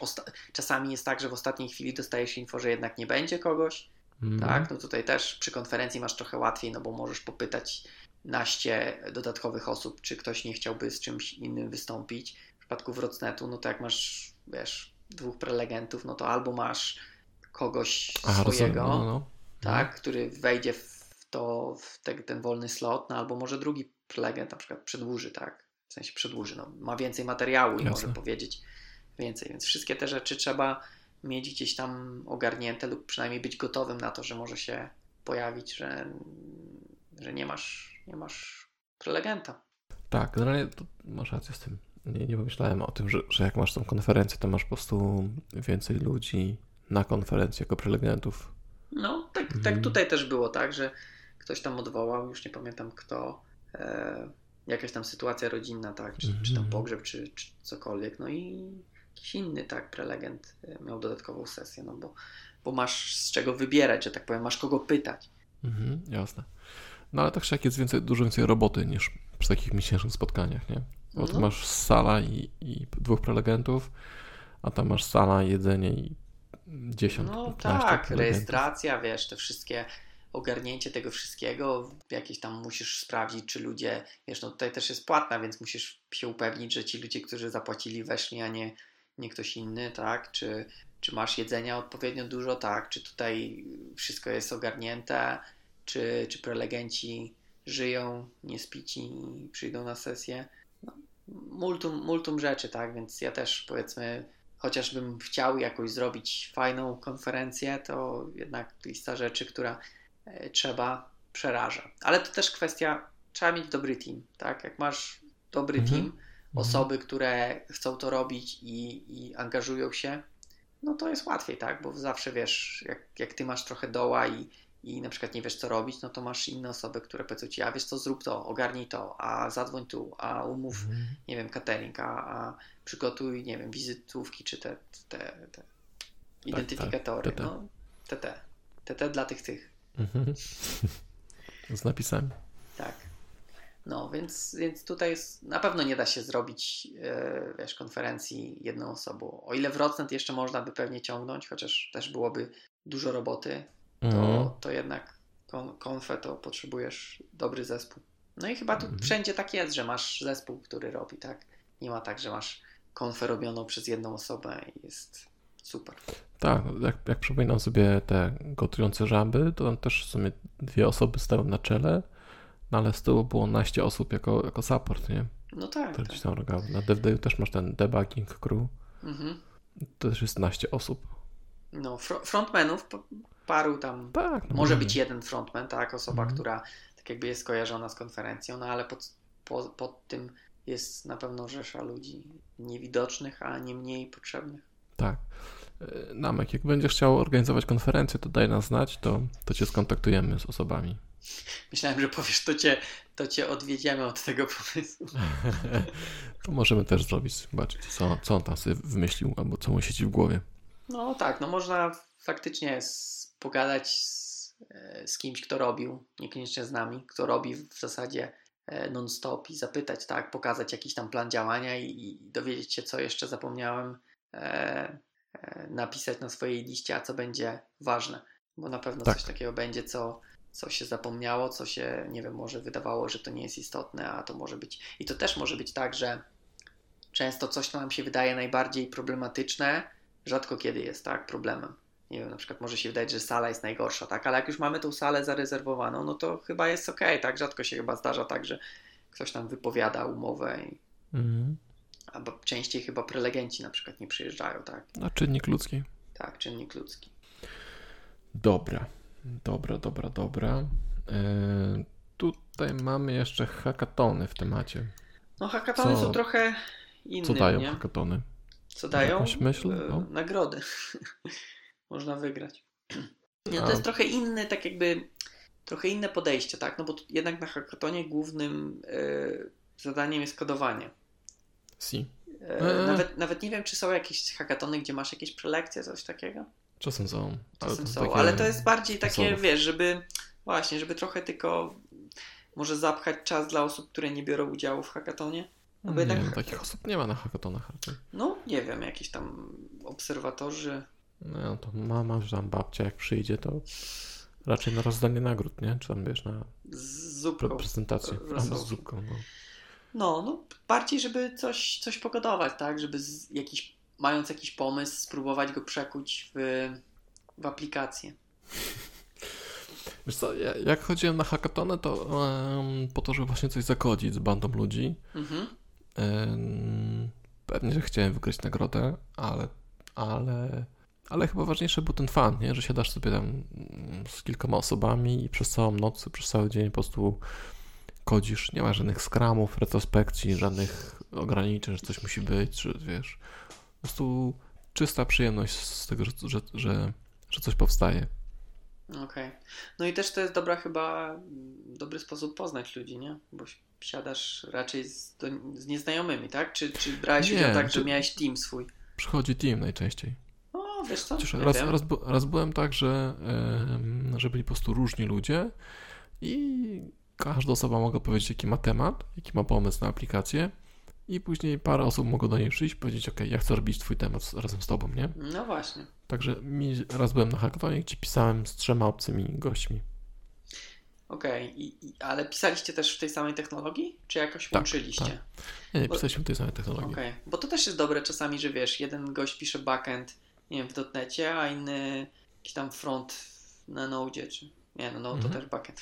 czasami jest tak, że w ostatniej chwili dostajesz info, że jednak nie będzie kogoś, mm. tak, no tutaj też przy konferencji masz trochę łatwiej, no bo możesz popytać naście dodatkowych osób, czy ktoś nie chciałby z czymś innym wystąpić. W przypadku Wrocnetu, no to jak masz, wiesz, dwóch prelegentów, no to albo masz kogoś Aha, swojego, no, no. Tak, no. który wejdzie w to, w te, ten wolny slot, no albo może drugi prelegent na przykład przedłuży, tak, w sensie przedłuży, no, ma więcej materiału i Jasne. może powiedzieć więcej, więc wszystkie te rzeczy trzeba mieć gdzieś tam ogarnięte lub przynajmniej być gotowym na to, że może się pojawić, że, że nie masz nie masz prelegenta. Tak, generalnie masz rację z tym. Nie, nie pomyślałem o tym, że, że jak masz tą konferencję, to masz po prostu więcej ludzi na konferencji jako prelegentów. No, tak, mhm. tak tutaj też było tak, że ktoś tam odwołał, już nie pamiętam kto, e, jakaś tam sytuacja rodzinna, tak, czy, czy tam mhm. pogrzeb, czy, czy cokolwiek, no i jakiś inny, tak, prelegent e, miał dodatkową sesję, no bo, bo masz z czego wybierać, że tak powiem, masz kogo pytać. Mhm, jasne. No ale tak jak jest więcej, dużo więcej roboty niż przy takich miesięcznych spotkaniach, nie? Bo tu no. masz sala i, i dwóch prelegentów, a tam masz sala, jedzenie i dziesiąt, No tak, rejestracja, wiesz, te wszystkie ogarnięcie tego wszystkiego, jakieś tam musisz sprawdzić, czy ludzie, wiesz, no tutaj też jest płatna, więc musisz się upewnić, że ci ludzie, którzy zapłacili, weszli, a nie, nie ktoś inny, tak? Czy, czy masz jedzenia odpowiednio dużo, tak? Czy tutaj wszystko jest ogarnięte? czy, czy prelegenci żyją, nie spici i przyjdą na sesję. No, multum, multum rzeczy, tak, więc ja też powiedzmy, chociażbym chciał jakoś zrobić fajną konferencję, to jednak lista rzeczy, która e, trzeba, przeraża. Ale to też kwestia, trzeba mieć dobry team, tak, jak masz dobry mhm. team, mhm. osoby, które chcą to robić i, i angażują się, no to jest łatwiej, tak? Bo zawsze wiesz, jak, jak ty masz trochę doła i, i na przykład nie wiesz co robić, no to masz inne osoby, które powiedzą ci, a wiesz co, zrób to, ogarnij to, a zadzwoń tu, a umów, mm. nie wiem, catering, a, a, przygotuj, nie wiem, wizytówki, czy te, te, te identyfikatory, tak, tak. no TT, TT dla tych tych. Mhm. Z napisami. Tak. No, więc, więc tutaj jest, na pewno nie da się zrobić, e, wiesz, konferencji jedną osobą. O ile Wrocław jeszcze można by pewnie ciągnąć, chociaż też byłoby dużo roboty, to, mhm. to jednak konfę to potrzebujesz dobry zespół. No i chyba tu mhm. wszędzie tak jest, że masz zespół, który robi, tak? Nie ma tak, że masz konfę robioną przez jedną osobę i jest super. Tak, jak, jak przypominam sobie te gotujące żaby, to tam też w sumie dwie osoby stały na czele, no ale z tyłu było naście osób jako, jako support, nie? No tak. To tak. tam Na DevDayu też masz ten debugging crew. Mhm. To też jest naście osób. No, fr frontmenów paru tam. Tak, no może być jeden frontman, tak, osoba, mhm. która tak jakby jest kojarzona z konferencją, no ale pod, po, pod tym jest na pewno rzesza ludzi niewidocznych, a nie mniej potrzebnych. Tak. E, Namek, jak będziesz chciał organizować konferencję, to daj nas znać, to, to cię skontaktujemy z osobami. Myślałem, że powiesz, to cię, to cię odwiedziemy od tego pomysłu. to możemy też zrobić, zobaczyć, co, co on tam sobie wymyślił, albo co mu siedzi w głowie. No tak, no można faktycznie pogadać z e, z kimś, kto robił, niekoniecznie z nami, kto robi w zasadzie e, non-stop i zapytać, tak, pokazać jakiś tam plan działania i, i dowiedzieć się, co jeszcze zapomniałem e, e, napisać na swojej liście, a co będzie ważne, bo na pewno Tak. coś takiego będzie, co, co się zapomniało, co się, nie wiem, może wydawało, że to nie jest istotne, a to może być. I to też może być tak, że często coś, co nam się wydaje najbardziej problematyczne, rzadko kiedy jest tak problemem. Nie wiem, na przykład może się wydać, że sala jest najgorsza, tak, ale jak już mamy tą salę zarezerwowaną, no to chyba jest ok, tak, rzadko się chyba zdarza tak, że ktoś tam wypowiada umowę, i, Mhm. albo częściej chyba prelegenci na przykład nie przyjeżdżają, tak, A czynnik ludzki. tak, czynnik ludzki. Dobra, dobra, dobra, dobra. E, tutaj mamy jeszcze hackatony w temacie. No hackatony Co- są trochę inne, Co dają nie? hackatony? Co dają? Jakąś myśl? E, No. Nagrody. Można wygrać. Nie, A. to jest trochę inny, tak jakby, trochę inne podejście, tak? No bo jednak na hackatonie głównym e, zadaniem jest kodowanie. Si. E, Eee. Nawet, nawet nie wiem, czy są jakieś hackatony, gdzie masz jakieś prelekcje, coś takiego. Czasem są. Czasem to są, ale to jest bardziej takie, wzorów. wiesz, żeby właśnie, żeby trochę tylko może zapchać czas dla osób, które nie biorą udziału w hackatonie. No nie, jednak, takich osób nie ma na hackatonach raczej. no nie wiem, jakieś tam obserwatorzy. No to mama, że tam babcia jak przyjdzie, to raczej na rozdanie nagród, nie? Czy tam wiesz, na zupką. prezentację. Z zupką, no. No, no bardziej, żeby coś, coś pogodować, tak? Żeby z, jakiś, mając jakiś pomysł, spróbować go przekuć w, w aplikację. Wiesz co, ja, jak chodziłem na hackatonę, to em, po to, żeby właśnie coś zakodzić z bandą ludzi. Mhm. em, pewnie, że chciałem wygrać nagrodę, ale, ale, ale chyba ważniejszy był ten fan, nie? Że siadasz sobie tam mm, z kilkoma osobami i przez całą noc, przez cały dzień po prostu kodzisz. Nie ma żadnych skramów, retrospekcji, żadnych ograniczeń, że coś musi być, że wiesz, po prostu czysta przyjemność z tego, że, że, że, że coś powstaje. Okej. No i też to jest dobra chyba, mm, dobry sposób poznać ludzi, nie? Bo siadasz raczej z, do, z nieznajomymi, tak? Czy, czy brałeś Nie, udział tak, że miałeś team swój? Przychodzi team najczęściej. Wiesz co? Chociaż raz, raz, raz byłem tak, że, że byli po prostu różni ludzie i każda osoba mogła powiedzieć, jaki ma temat, jaki ma pomysł na aplikację i później parę osób mogło do niej przyjść i powiedzieć, ok, ja chcę robić twój temat razem z tobą, nie? No właśnie. Także mi, raz byłem na hackatonie, gdzie pisałem z trzema obcymi gośćmi. Okej, i, ale pisaliście też w tej samej technologii? Czy jakoś Tak, łączyliście? tak. Nie, nie, Bo- pisaliśmy tej samej technologii. Okej, bo to też jest dobre czasami, że wiesz, jeden gość pisze backend, nie wiem, w dotnecie, a inny jakiś tam front na Node, czy nie, no, no Mhm. to też backend.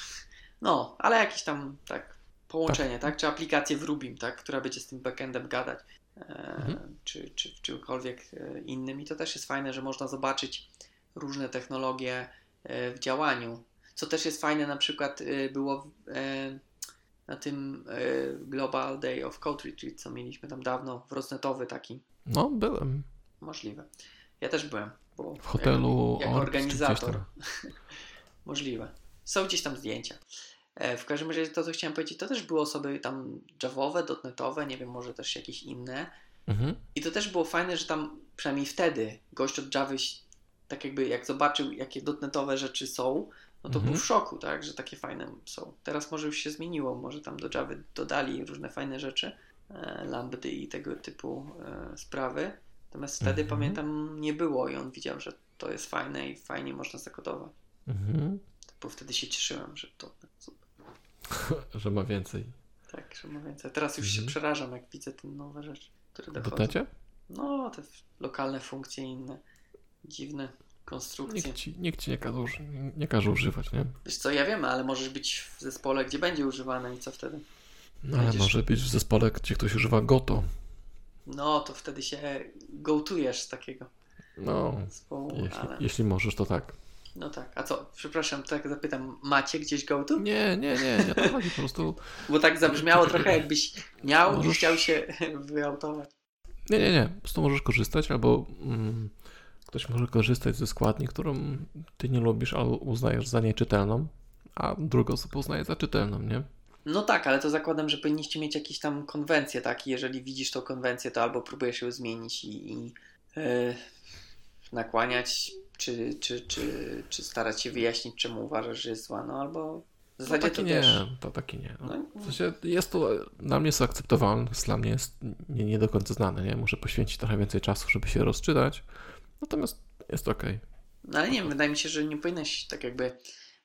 No, ale jakiś tam, tak, połączenie, tak? Czy aplikację w Rubim, tak? Która będzie z tym backendem gadać, e, Mhm. czy, czy w czymkolwiek e, innym. I to też jest fajne, że można zobaczyć różne technologie e, w działaniu. Co też jest fajne, na przykład e, było na tym Global Day of Code Retreat, co mieliśmy tam dawno, w Rosnetowy taki. No, byłem Możliwe. Ja też byłem. Bo w hotelu jako, jako organizator. Możliwe. Są gdzieś tam zdjęcia. E, W każdym razie to, co chciałem powiedzieć, to też były osoby tam javowe, dotnetowe, nie wiem, może też jakieś inne. Mhm. I to też było fajne, że tam przynajmniej wtedy gość od Javy tak jakby jak zobaczył, jakie dotnetowe rzeczy są, no to Mhm. był w szoku, tak, że takie fajne są. Teraz może już się zmieniło, może tam do Javy dodali różne fajne rzeczy, e, lambdy i tego typu e, sprawy. Natomiast wtedy Mhm. pamiętam nie było i on widział, że to jest fajne i fajnie można zakodować. Mhm. Bo wtedy się cieszyłem, że to super. Że ma więcej. Tak, że ma więcej. Teraz już się Mhm. przerażam, jak widzę te nowe rzeczy, które dochodzą. dotnecie? No, te lokalne funkcje i inne dziwne konstrukcje. Nikt ci, nikt ci nie, każe, nie każe używać, nie? Wiesz co, ja wiem, ale możesz być w zespole, gdzie będzie używane i co wtedy? No ale Będziesz- może być w zespole, gdzie ktoś używa Goto. No, to wtedy się gołtujesz z takiego No, zespołu, jeśli, ale... jeśli możesz, to tak. No tak, a co, przepraszam, tak zapytam, macie gdzieś gołtu? Nie, nie, nie, nie to chodzi po prostu. Bo tak zabrzmiało trochę jakbyś miał i Możesz- chciał się wyautować. Nie, nie, nie. Po prostu możesz korzystać, albo mm, ktoś może korzystać ze składni, którą ty nie lubisz, albo uznajesz za nieczytelną, a druga osoba uznaje za czytelną, nie? No tak, ale to zakładam, że powinniście mieć jakieś tam konwencje, tak? I jeżeli widzisz tą konwencję, to albo próbujesz ją zmienić i, i e, nakłaniać czy, czy, czy, czy starać się wyjaśnić, czemu uważasz, że jest zła, no albo w zasadzie no taki to nie, też... to taki nie. No, w sensie jest to, dla mnie jest to akceptowalne, dla mnie jest nie, nie do końca znane, nie? Muszę poświęcić trochę więcej czasu, żeby się rozczytać, natomiast jest okej. No ale nie wiem, wydaje mi się, że nie powinieneś tak jakby,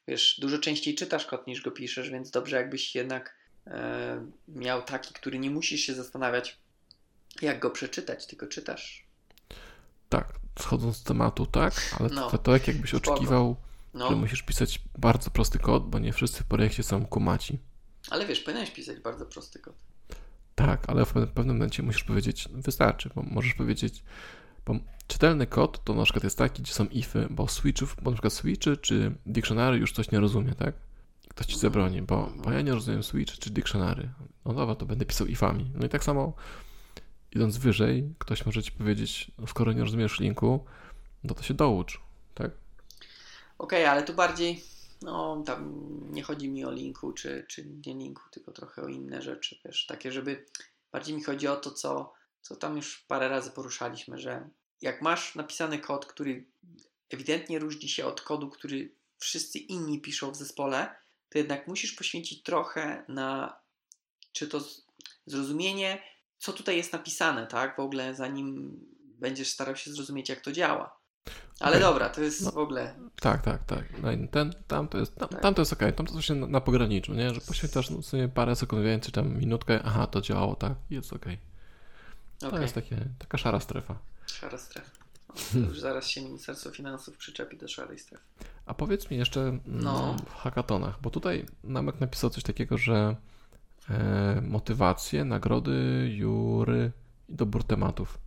wiesz, dużo częściej czytasz kod niż go piszesz, więc dobrze jakbyś jednak e, miał taki, który nie musisz się zastanawiać, jak go przeczytać, tylko czytasz. Tak, schodząc z tematu, tak, ale No. to, to jak jakbyś Spoko. oczekiwał, że No, musisz pisać bardzo prosty kod, bo nie wszyscy w projekcie są kumaci. ale wiesz, powinieneś pisać bardzo prosty kod. Tak, ale w pe- pewnym momencie musisz powiedzieć, wystarczy, bo możesz powiedzieć, bo czytelny kod to na przykład jest taki, gdzie są ify, bo switchów, bo na przykład switchy czy dictionary już coś nie rozumie, tak? Ktoś ci zabroni, bo, bo ja nie rozumiem switch czy dictionary. No dobra, to będę pisał ifami. No i tak samo idąc wyżej, ktoś może ci powiedzieć, no skoro nie rozumiesz linku, no to się doucz, tak? Okej, ale tu bardziej, no tam nie chodzi mi o linku czy, czy nie linku, tylko trochę o inne rzeczy, wiesz, takie, żeby bardziej mi chodzi o to, co, co tam już parę razy poruszaliśmy, że jak masz napisany kod, który ewidentnie różni się od kodu, który wszyscy inni piszą w zespole, to jednak musisz poświęcić trochę na czy to zrozumienie, co tutaj jest napisane, tak? W ogóle zanim będziesz starał się zrozumieć, jak to działa. Ale Okej. dobra, to jest No. w ogóle Tak, tak, tak. No Ten, tam to jest, tam, Tak. tam to jest okej, tam to się na, na pograniczu, nie? Że poświęcasz no, sobie parę sekund więcej, tam minutkę, aha, to działało tak, jest okej. To jest takie, taka szara strefa. Szara strefa. O, już zaraz się Ministerstwo Finansów przyczepi do szarej strefy. A powiedz mi jeszcze No. no. w hackatonach, bo tutaj Namek napisał coś takiego, że e, motywacje, nagrody, jury i dobór tematów.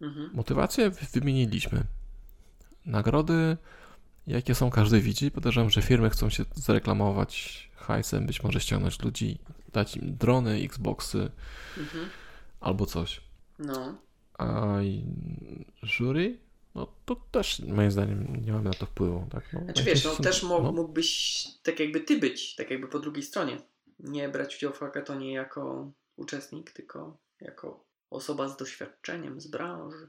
Mhm. Motywacje wy- wymieniliśmy. Nagrody, jakie są, każdy widzi. Podejrzewam, że firmy chcą się zareklamować hajsem, być może ściągnąć ludzi, dać im drony, Xboxy Mhm. albo coś. No, A jury? No to też moim zdaniem nie mamy na to wpływu. Tak? No, znaczy wiesz, no są- też mo- no, mógłbyś tak jakby ty być, tak jakby po drugiej stronie. Nie brać udziału w hackatonie jako uczestnik, tylko jako osoba z doświadczeniem z branży.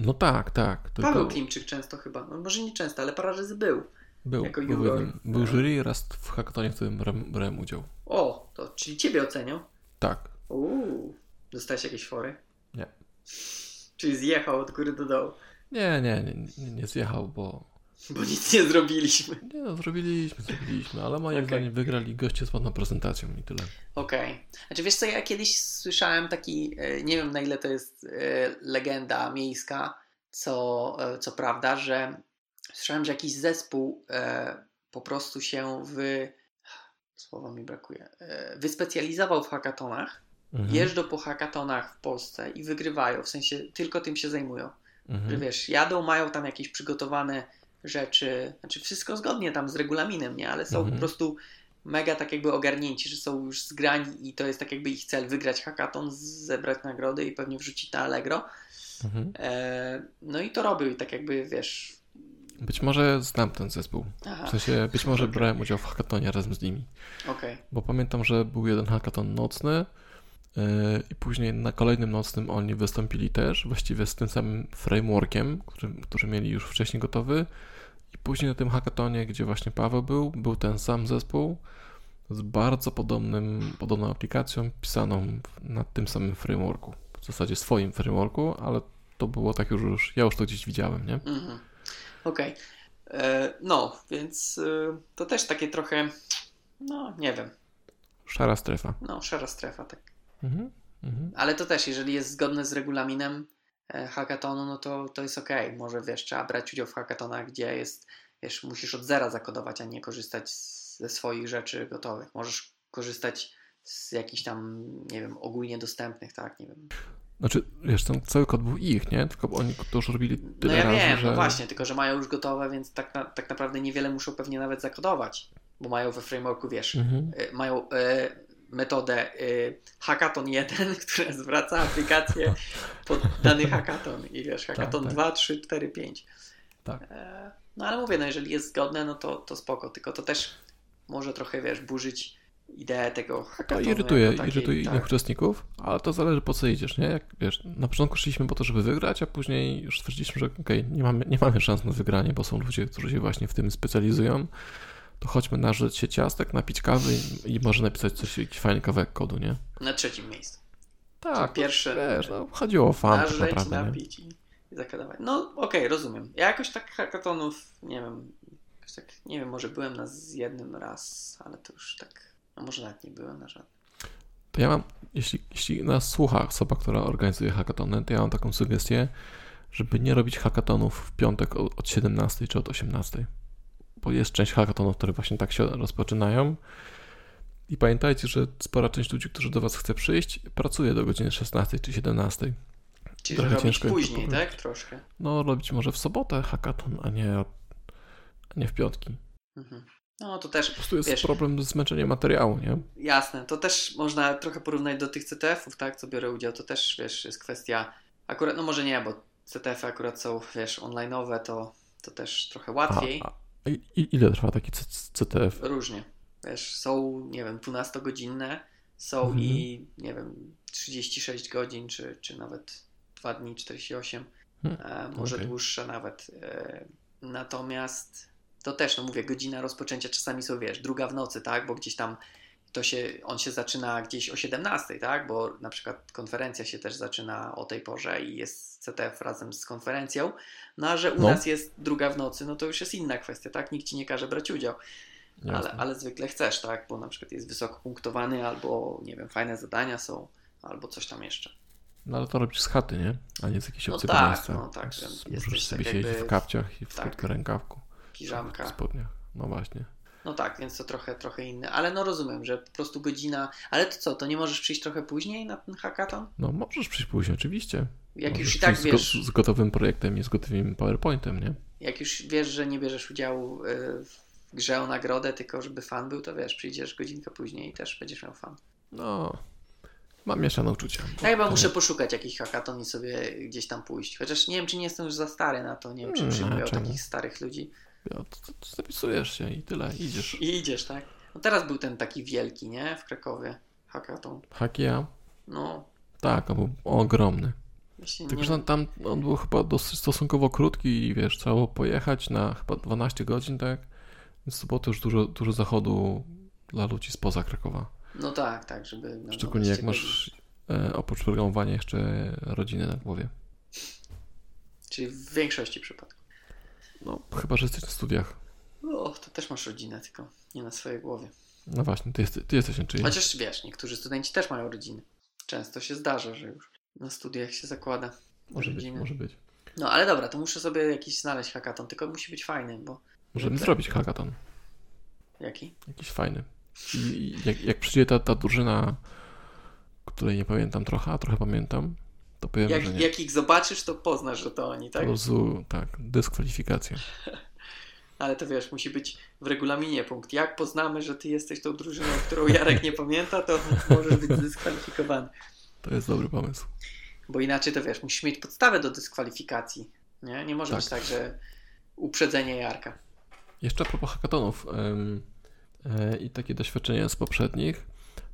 no tak, tak. Tylko Paweł Klimczyk często chyba, no może nie często, ale parę razy był. był, jako był, juror. był No. jury raz w hackatonie, w którym brałem, brałem udział. O, to czyli ciebie ocenią? Tak. Uuu, dostałeś jakieś fory? Czyli zjechał od góry do dołu, Nie, nie, nie, nie, zjechał, bo bo nic nie zrobiliśmy. nie no, zrobiliśmy, zrobiliśmy, ale moim Okej. zdaniem wygrali goście z ładną prezentacją i tyle. Okej. Znaczy wiesz co, ja kiedyś słyszałem taki, e, nie wiem na ile to jest e, legenda miejska, co, e, co prawda, że słyszałem, że jakiś zespół po prostu się w... Słowa mi brakuje. Wyspecjalizował w hackatonach, Mhm. jeżdżą po hackatonach w Polsce i wygrywają, w sensie tylko tym się zajmują. Że Mhm. wiesz, jadą, mają tam jakieś przygotowane rzeczy, znaczy wszystko zgodnie tam z regulaminem, nie? Ale są Mhm. po prostu mega tak jakby ogarnięci, że są już zgrani i to jest tak jakby ich cel, wygrać hackathon, zebrać nagrody i pewnie wrzucić na Allegro. Mhm. E, no i to robił i tak jakby, wiesz... Być może znam ten zespół. Aha, W sensie, być może Okej. brałem udział w hackatonie razem z nimi. okej. Bo pamiętam, że był jeden hackathon nocny i później na kolejnym nocnym oni wystąpili też, właściwie z tym samym frameworkiem, który, który mieli już wcześniej gotowy. I później na tym hackatonie, gdzie właśnie Paweł był, był ten sam zespół z bardzo podobnym, podobną aplikacją pisaną na tym samym frameworku. W zasadzie swoim frameworku, ale to było tak już, już ja już to gdzieś widziałem, nie? Mhm. Okej. E, No, więc e, to też takie trochę, no nie wiem, Szara strefa. no szara strefa, tak. Mhm. Mhm. Ale to też, jeżeli jest zgodne z regulaminem e, hackathonu, no to, to jest okej. Może wiesz, trzeba brać udział w hackathonach, gdzie jest, wiesz, musisz od zera zakodować, a nie korzystać ze swoich rzeczy gotowych. Możesz korzystać z jakichś tam, nie wiem, ogólnie dostępnych, tak, nie wiem. Znaczy, wiesz, ten cały kod był ich, nie? Tylko oni to już robili No tyle ja razy, wiem, że... no właśnie, tylko że mają już gotowe, więc tak, na, tak naprawdę niewiele muszą pewnie nawet zakodować, bo mają we frameworku, wiesz, Mhm. e, mają e, metodę e, hackathon 1, która zwraca aplikację pod dany hackathon i wiesz, hackathon tak. 2, 3, 4, 5. Tak. No ale mówię, no jeżeli jest zgodne, no to, to spoko, tylko to też może trochę, wiesz, burzyć ideę tego To hackathonu. irytuje, jako takiej, irytuje tak. innych uczestników, ale to zależy po co idziesz, nie? Jak wiesz, na początku szliśmy po to, żeby wygrać, a później już stwierdziliśmy, że okej, nie, mamy, nie mamy szans na wygranie, bo są ludzie, którzy się właśnie w tym specjalizują. To chodźmy nażyć się ciastek, napić kawy i, i może napisać coś, jakiś fajny kawałek kodu, nie? Na trzecim miejscu. Tak, pierwsze- wiesz, no, chodziło o fan tak Nażyć, naprawdę, nie? napić i, i zakadawać. No okej, rozumiem. Ja jakoś tak hackathonów, nie wiem, jakoś tak, nie wiem, może byłem na z jednym raz, ale to już tak, a może nawet nie byłem na żadnym. To ja mam, jeśli, jeśli nas słucha osoba, która organizuje hackatony, to ja mam taką sugestię, żeby nie robić hackatonów w piątek od 17 czy od 18. Bo jest część hackatonów, które właśnie tak się rozpoczynają. I pamiętajcie, że spora część ludzi, którzy do Was chce przyjść, pracuje do godziny 16 czy 17. Czyli Trochę robić ciężko później, tak? Troszkę. No, robić może w sobotę hackaton, a nie, a nie w piątki. Mhm. No to też, Po prostu jest Wiesz- problem z zmęczeniem materiału, nie? jasne, to też można trochę porównać do tych CTF-ów, tak, co biorę udział, to też, wiesz, jest kwestia, akurat, no może nie, bo CTF-y akurat są, wiesz, online'owe, to, to też trochę łatwiej. A, a, i, ile trwa taki CTF? Różnie. Wiesz, są, nie wiem, 12-godzinne, są Mhm. i, nie wiem, 36 godzin, czy, czy nawet 2 dni, 48, Hmm, e, może okej. dłuższe nawet. E, natomiast to też, no mówię, godzina rozpoczęcia czasami są, wiesz, druga w nocy, tak, bo gdzieś tam to się, on się zaczyna gdzieś o 17, tak, bo na przykład konferencja się też zaczyna o tej porze i jest CTF razem z konferencją, no a że u No. nas jest druga w nocy, no to już jest inna kwestia, tak, nikt ci nie każe brać udział. Ale, ale zwykle chcesz, tak? Bo na przykład jest wysoko punktowany, albo nie wiem, fajne zadania są, albo coś tam jeszcze. No ale to robisz z chaty, nie? A nie z jakiegoś No obcego tak, miejsca. no tak, że Możesz sobie tak siedzieć w kapciach i w tak. rękawku. W Piżamka. spodniach. No właśnie. No tak, więc to trochę, trochę inne. Ale no rozumiem, że po prostu godzina. Ale to co, to nie możesz przyjść trochę później na ten hackathon? No możesz przyjść później, oczywiście. Jak możesz już i tak przyjść z, go, wiesz, z gotowym projektem i z gotowym PowerPointem, nie? jak już wiesz, że nie bierzesz udziału y, w grze o nagrodę, tylko żeby fan był, to wiesz, przyjdziesz godzinkę później i też będziesz miał fan. No. Mam mieszane uczucia. Ja chyba muszę poszukać jakiś hackathon i sobie gdzieś tam pójść. Chociaż nie wiem, czy nie jestem już za stary na to. Nie wiem, czy Hmm, przyjmują takich starych ludzi. To zapisujesz się i tyle, idziesz. I idziesz, tak? No teraz był ten taki wielki, nie? W Krakowie. Hackathon. Hakia? No, Tak, on był ogromny. Tylko, nie... że tam, on był chyba dosyć stosunkowo krótki i wiesz, trzeba było pojechać na chyba 12 godzin, tak? Więc to było też dużo, dużo zachodu dla ludzi spoza Krakowa. No tak, tak, żeby... Szczególnie jak 12 godzin. masz e, oprócz programowania jeszcze rodzinę na głowie. Czyli w większości przypadków. No, chyba, że jesteś na studiach. O, to też masz rodzinę, tylko nie na swojej głowie. No właśnie, ty, jesteś, ty jesteś na czyjej. Chociaż wiesz, niektórzy studenci też mają rodziny. Często się zdarza, że już na studiach się zakłada Może być, może być. No ale dobra, to muszę sobie jakiś znaleźć hackathon, tylko musi być fajny, bo... Możemy zrobić hackathon. Jaki? Jakiś fajny. I jak, jak przyjdzie ta, ta drużyna, której nie pamiętam trochę, a trochę pamiętam, to powiem, że Jak, nie. jak ich zobaczysz, to poznasz, że to oni, Po tak? prostu, tak, dyskwalifikacja. Ale to wiesz, musi być w regulaminie punkt. Jak poznamy, że ty jesteś tą drużyną, którą Jarek nie pamięta, to możesz być dyskwalifikowany. To jest dobry pomysł. Bo inaczej to wiesz, musisz mieć podstawę do dyskwalifikacji. Nie, nie może Tak. być tak, że uprzedzenie Jarka. Jeszcze a propos hackathonów em, e, i takie doświadczenia z poprzednich,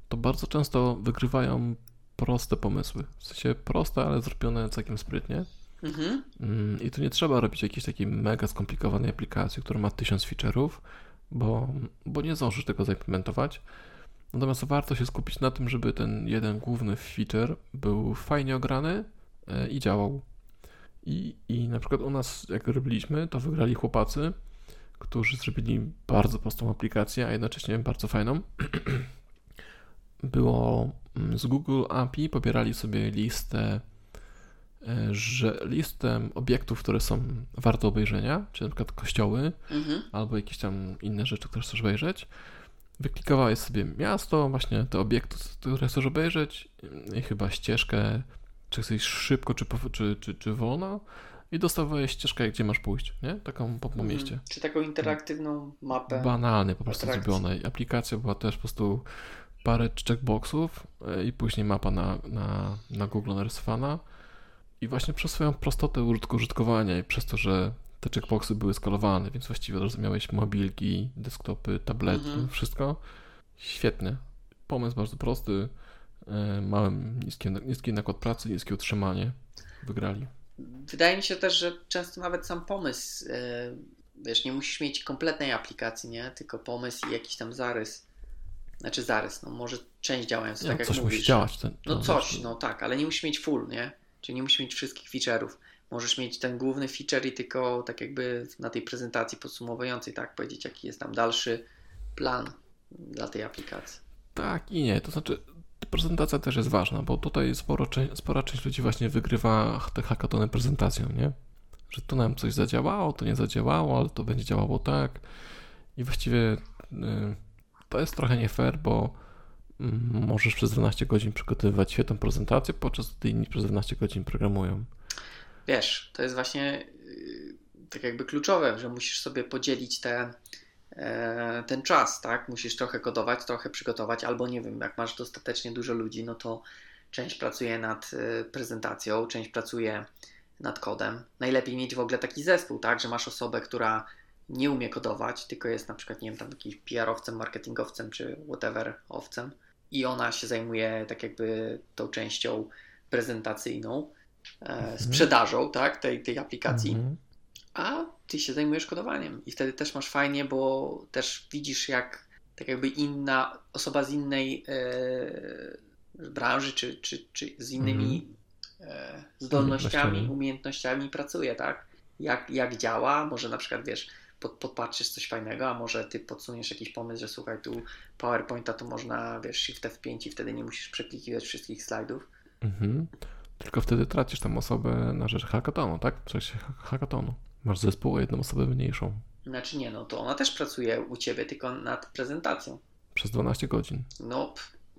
to bardzo często wygrywają proste pomysły. W sensie proste, ale zrobione całkiem sprytnie. Mhm. Mm, I tu nie trzeba robić jakiejś takiej mega skomplikowanej aplikacji, która ma tysiąc feature'ów, bo, bo nie zdążysz tego zaimplementować. Natomiast warto się skupić na tym, żeby ten jeden główny feature był fajnie ograny e, i działał. I, I na przykład u nas, jak robiliśmy, to wygrali chłopacy, którzy zrobili bardzo prostą aplikację, a jednocześnie bardzo fajną. Było z Google API, pobierali sobie listę e, że listę obiektów, które są warte obejrzenia, czyli na przykład kościoły, Mhm. albo jakieś tam inne rzeczy, które chcesz obejrzeć. Wyklikowałeś sobie miasto, właśnie te obiekty, które chcesz obejrzeć, i chyba ścieżkę, czy chcesz szybko, czy, czy, czy, czy wolno, i dostawałeś ścieżkę, gdzie masz pójść, nie? Taką po, po mieście. Mhm. Czy taką interaktywną mapę? Banalnie po prostu atrakcji. zrobione. I aplikacja była też po prostu parę checkboxów e, i później mapa na, na, na Google narysowana. I właśnie przez swoją prostotę użytkowania i przez to, że te checkboxy były skalowane, więc właściwie rozumiałeś mobilki, desktopy, tablety, Mhm. wszystko. Świetnie. Pomysł bardzo prosty. E, mały, niski, niski nakład pracy, niskie utrzymanie. Wygrali. Wydaje mi się też, że często nawet sam pomysł, e, wiesz, nie musisz mieć kompletnej aplikacji, nie? Tylko pomysł i jakiś tam zarys. Znaczy zarys, no może część działająca, Nie, tak jak coś mówisz. musi działać. Ten, No to coś, znaczy- no tak, ale nie musisz mieć full, nie? Czyli nie musisz mieć wszystkich feature'ów. Możesz mieć ten główny feature i tylko tak jakby na tej prezentacji podsumowującej, tak, powiedzieć jaki jest tam dalszy plan dla tej aplikacji. Tak i nie. To znaczy, prezentacja też jest ważna, bo tutaj sporo, spora część ludzi właśnie wygrywa te hackatony prezentacją, nie? Że tu nam coś zadziałało, to nie zadziałało, ale to będzie działało tak. I właściwie y, to jest trochę nie fair, bo mm, możesz przez 12 godzin przygotowywać świetną prezentację, podczas gdy inni przez 12 godzin programują. Wiesz, to jest właśnie yy, tak jakby kluczowe, że musisz sobie podzielić te, e, ten czas, tak? Musisz trochę kodować, trochę przygotować, albo nie wiem, jak masz dostatecznie dużo ludzi, no to część pracuje nad e, prezentacją, część pracuje nad kodem. Najlepiej mieć w ogóle taki zespół, tak? Że masz osobę, która nie umie kodować, tylko jest na przykład, nie wiem, tam jakimś PR-owcem, marketingowcem czy whatever owcem i ona się zajmuje tak jakby tą częścią prezentacyjną, e, sprzedażą, tak? Tej, tej aplikacji Mhm. a ty się zajmujesz kodowaniem i wtedy też masz fajnie, bo też widzisz jak tak jakby inna osoba z innej e, branży czy, czy, czy z innymi e, zdolnościami, Umiejętnościami. umiejętnościami pracuje, tak? Jak, jak działa, może na przykład wiesz, pod, podpatrzysz coś fajnego, a może ty podsuniesz jakiś pomysł, że słuchaj, tu PowerPointa tu można, wiesz, Shift F5 i wtedy nie musisz przeklikiwać wszystkich slajdów. Mhm. Tylko wtedy tracisz tam osobę na rzecz hackatonu, tak? W trakcie ha- hackatonu. Masz zespół o jedną osobę mniejszą. Znaczy nie, no to ona też pracuje u ciebie, tylko nad prezentacją. Przez 12 godzin. No,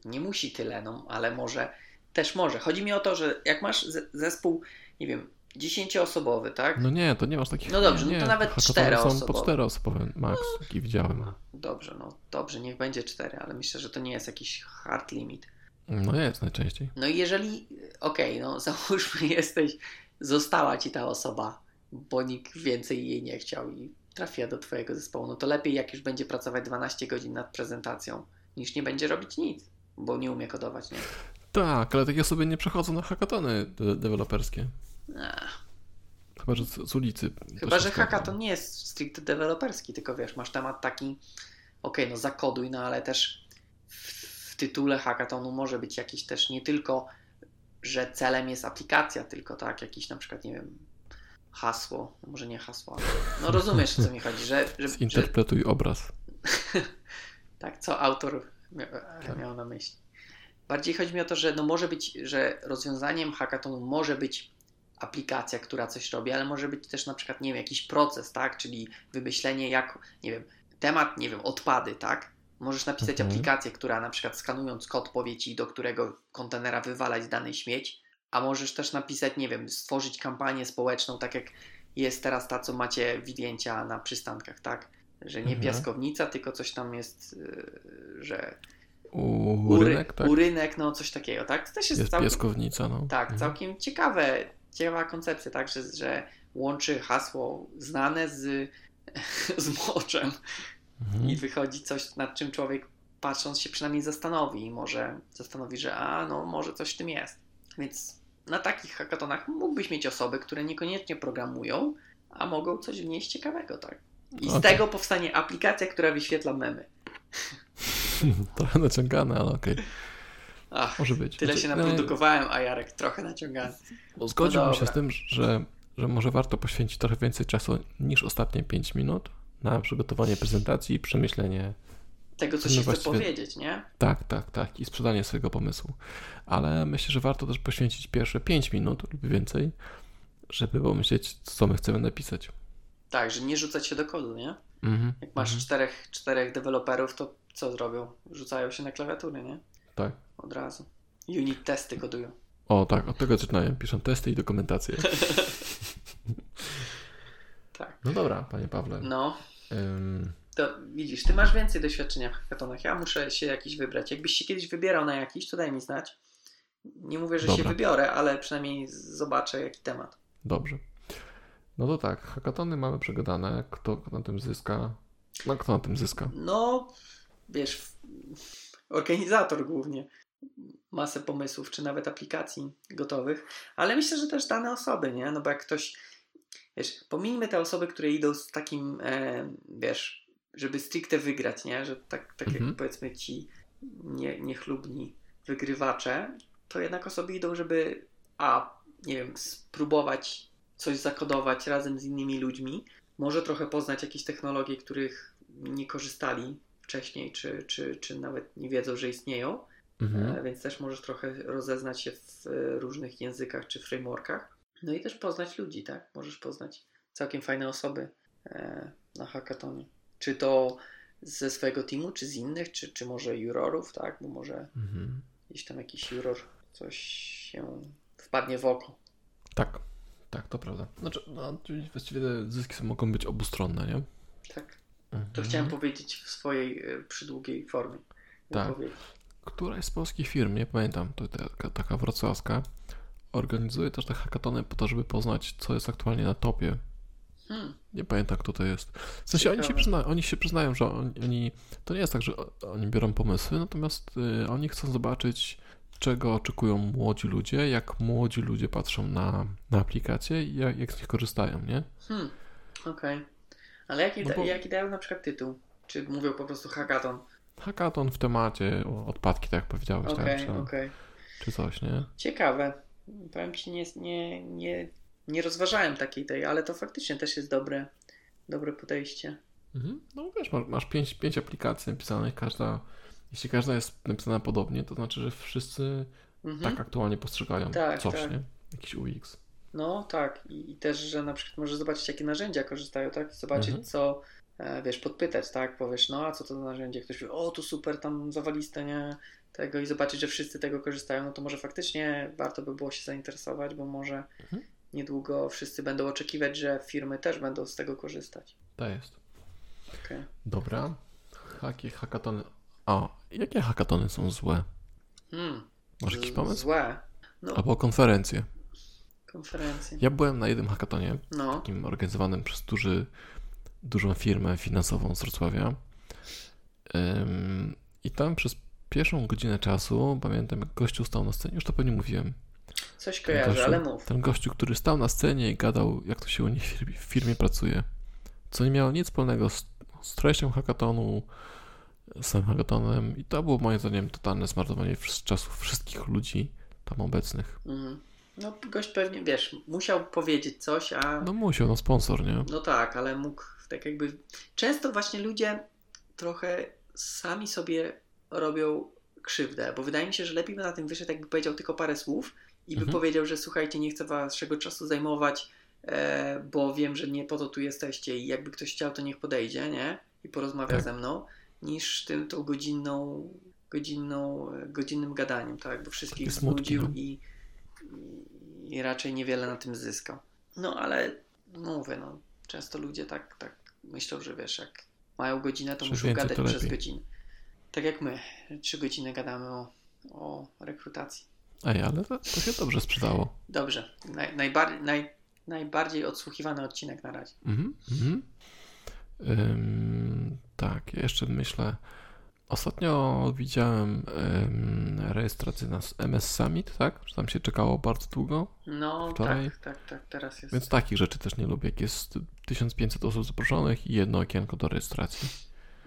nie musi tyle, no, ale może, też może. Chodzi mi o to, że jak masz ze- zespół, nie wiem, dziesięcioosobowy, tak? No nie, to nie masz takich. No dobrze, nie, no to nawet czteroosobowe. są po czteroosobowe max, jaki widziałem. Dobrze, no dobrze, niech będzie cztery, ale myślę, że to nie jest jakiś hard limit. No jest najczęściej. No i jeżeli, okej, no załóżmy jesteś, została ci ta osoba, bo nikt więcej jej nie chciał i trafiła do twojego zespołu, no to lepiej jak już będzie pracować 12 godzin nad prezentacją, niż nie będzie robić nic, bo nie umie kodować, nie? Tak, ale takie osoby nie przechodzą na hackatony de- deweloperskie. Chyba, że z, z ulicy. Chyba, że hackathon nie jest stricte deweloperski, tylko wiesz, masz temat taki, okej, no zakoduj, no ale też w, w tytule hackathonu może być jakiś też nie tylko, że celem jest aplikacja, tylko tak, jakiś na przykład, nie wiem, hasło, no może nie hasło, ale no rozumiesz o co mi chodzi, że, że, że Zinterpretuj obraz. tak, co autor mia, Tak. miał na myśli. Bardziej chodzi mi o to, że no może być, że rozwiązaniem hackathonu może być aplikacja, która coś robi, ale może być też na przykład, nie wiem, jakiś proces, tak? Czyli wymyślenie jak, nie wiem, temat, nie wiem, odpady, tak? Możesz napisać Mhm. aplikację, która na przykład skanując kod powie ci, do którego kontenera wywalać dany śmieć, a możesz też napisać, nie wiem, stworzyć kampanię społeczną, tak jak jest teraz ta, co macie zdjęcia na przystankach, tak? Że nie Mhm. piaskownica, tylko coś tam jest, yy, że U, ury, rynek, tak? urynek, no coś takiego, tak? To też jest, Jest całkiem, pieskownica, no. tak, Mhm. całkiem ciekawe, ciekawa koncepcja, tak, że, że łączy hasło znane z, z moczem Mhm. i wychodzi coś, nad czym człowiek patrząc się przynajmniej zastanowi i może zastanowi, że a, no może coś w tym jest. Więc na takich hackathonach mógłbyś mieć osoby, które niekoniecznie programują, a mogą coś wnieść ciekawego, tak? I z Okej. tego powstanie aplikacja, która wyświetla memy. Trochę naciągane, ale okej. Ach, Może być. tyle Znaczy, się naprodukowałem, a Jarek trochę naciągany. Zgodziłbym No się z tym, że, że może warto poświęcić trochę więcej czasu niż ostatnie 5 minut na przygotowanie prezentacji i przemyślenie. Tego, co No się chce właściwie- powiedzieć, nie? Tak, tak, tak. I sprzedanie swojego pomysłu. Ale myślę, że warto też poświęcić pierwsze 5 minut lub więcej, żeby pomyśleć, co my chcemy napisać. Tak, że nie rzucać się do kodu, nie? Mhm. Jak masz mhm. czterech, czterech deweloperów, to co zrobią? Rzucają się na klawiatury, nie? Tak. Od razu. Unit testy kodują. O, tak, od tego zaczynają. Piszą testy i dokumentację. Tak. No dobra, panie Pawle. No, to widzisz, ty masz więcej doświadczenia w hackathonach. Ja muszę się jakiś wybrać. Jakbyś się kiedyś wybierał na jakiś, to daj mi znać. Nie mówię, że się Dobra. wybiorę, ale przynajmniej zobaczę jaki temat. dobrze. No to tak, hackatony mamy przegadane. Kto na tym zyska? No kto na tym zyska? No, wiesz, organizator głównie masę pomysłów, czy nawet aplikacji gotowych, ale myślę, że też dane osoby, nie? No bo jak ktoś, wiesz, pomijmy te osoby, które idą z takim, e, wiesz, żeby stricte wygrać, nie? Że tak, tak Mhm. jak powiedzmy ci nie, niechlubni wygrywacze, to jednak osoby idą, żeby a, nie wiem, spróbować coś zakodować razem z innymi ludźmi, może trochę poznać jakieś technologie, których nie korzystali wcześniej, czy, czy, czy nawet nie wiedzą, że istnieją, Mhm. E, więc też możesz trochę rozeznać się w e, różnych językach czy frameworkach. No i też poznać ludzi, tak? Możesz poznać całkiem fajne osoby e, na hackatonie. Czy to ze swojego teamu, czy z innych, czy, czy może jurorów, tak? Bo może Mhm. gdzieś tam jakiś juror coś się wpadnie w oko. Tak, tak, to prawda. Znaczy, no, właściwie te zyski mogą być obustronne, nie? Tak. Mhm. To chciałem powiedzieć w swojej e, przydługiej formie. Tak. wypowiedzi. Któraś z polskich firm, nie pamiętam, to taka, taka wrocławska, organizuje też te hackatony po to, żeby poznać, co jest aktualnie na topie. Hmm. Nie pamiętam, kto to jest. W sensie oni się, przyzna, oni się przyznają, że oni, oni. To nie jest tak, że oni biorą pomysły, natomiast y, oni chcą zobaczyć, czego oczekują młodzi ludzie, jak młodzi ludzie patrzą na, na aplikacje i jak, jak z nich korzystają, nie? Hmm. Okej. Ale jaki, No bo- jaki dają na przykład tytuł? Czy mówią po prostu hackathon? Hackathon w temacie odpadki, tak jak powiedziałeś, Okej, tam, czy, okej. czy coś, nie? Ciekawe. Powiem Ci, nie, nie, nie, nie rozważałem takiej tej, ale to faktycznie też jest dobre, dobre podejście. Mhm. No wiesz, masz, masz pięć, pięć aplikacji napisanych, każda, jeśli każda jest napisana podobnie, to znaczy, że wszyscy Mhm. tak aktualnie postrzegają Tak, coś, tak. nie? Jakiś UX. No tak. I, I też, że na przykład możesz zobaczyć, jakie narzędzia korzystają, tak? I zobaczyć, Mhm. co, e, wiesz, podpytać, tak? Powiesz, no a co to za narzędzie? Ktoś powie, o, to super, tam zawaliste, nie? Tego i zobaczyć, że wszyscy tego korzystają, no to może faktycznie warto by było się zainteresować, bo może Mhm. niedługo wszyscy będą oczekiwać, że firmy też będą z tego korzystać. To jest. Okej. Dobra. Jakie hackatony... O, jakie hackatony są złe? Hmm. Masz jakiś pomysł? Złe. No, Albo konferencje. Konferencje. Ja byłem na jednym hackatonie, No, takim organizowanym przez duży, dużą firmę finansową z Wrocławia. Ym, I tam przez pierwszą godzinę czasu, pamiętam jak gościu stał na scenie, już to pewnie mówiłem, coś kojarzę, gościu- ale mów. Ten gościu, który stał na scenie i gadał, jak to się u nich w firmie- pracuje. Co nie miało nic wspólnego z, z treścią hackatonu, z samym hackatonem. I to było moim zdaniem totalne zmarnowanie czasów wszystkich ludzi tam obecnych. Mhm. No, gość pewnie, wiesz, musiał powiedzieć coś, a No musiał, no sponsor, nie? No tak, ale mógł tak jakby. Często właśnie ludzie trochę sami sobie robią krzywdę, bo wydaje mi się, że lepiej by na tym wyszedł, jakby powiedział tylko parę słów i by Mhm. powiedział, że słuchajcie, nie chcę waszego czasu zajmować, e, bo wiem, że nie po to tu jesteście i jakby ktoś chciał, to niech podejdzie, nie? I porozmawia Tak. ze mną, niż tym tą godzinną, godzinną, godzinnym gadaniem, tak? Bo wszystkich znudził no. i, i, i raczej niewiele na tym zyskał. No ale mówię, no, często ludzie tak, tak myślą, że wiesz, jak mają godzinę, to muszą gadać to przez godzinę. Tak jak my, trzy godziny gadamy o, o rekrutacji. Ej, ale to, to się dobrze sprzedało. Dobrze, naj, najbar, naj, najbardziej odsłuchiwany odcinek na razie. Mhm, mhm. Ym, tak, jeszcze myślę. Ostatnio widziałem ym, rejestrację na MS Summit, tak? Że tam się czekało bardzo długo. No Wczoraj? tak, tak, tak, teraz jest. Więc takich rzeczy też nie lubię. Jak jest 1500 osób zaproszonych i jedno okienko do rejestracji.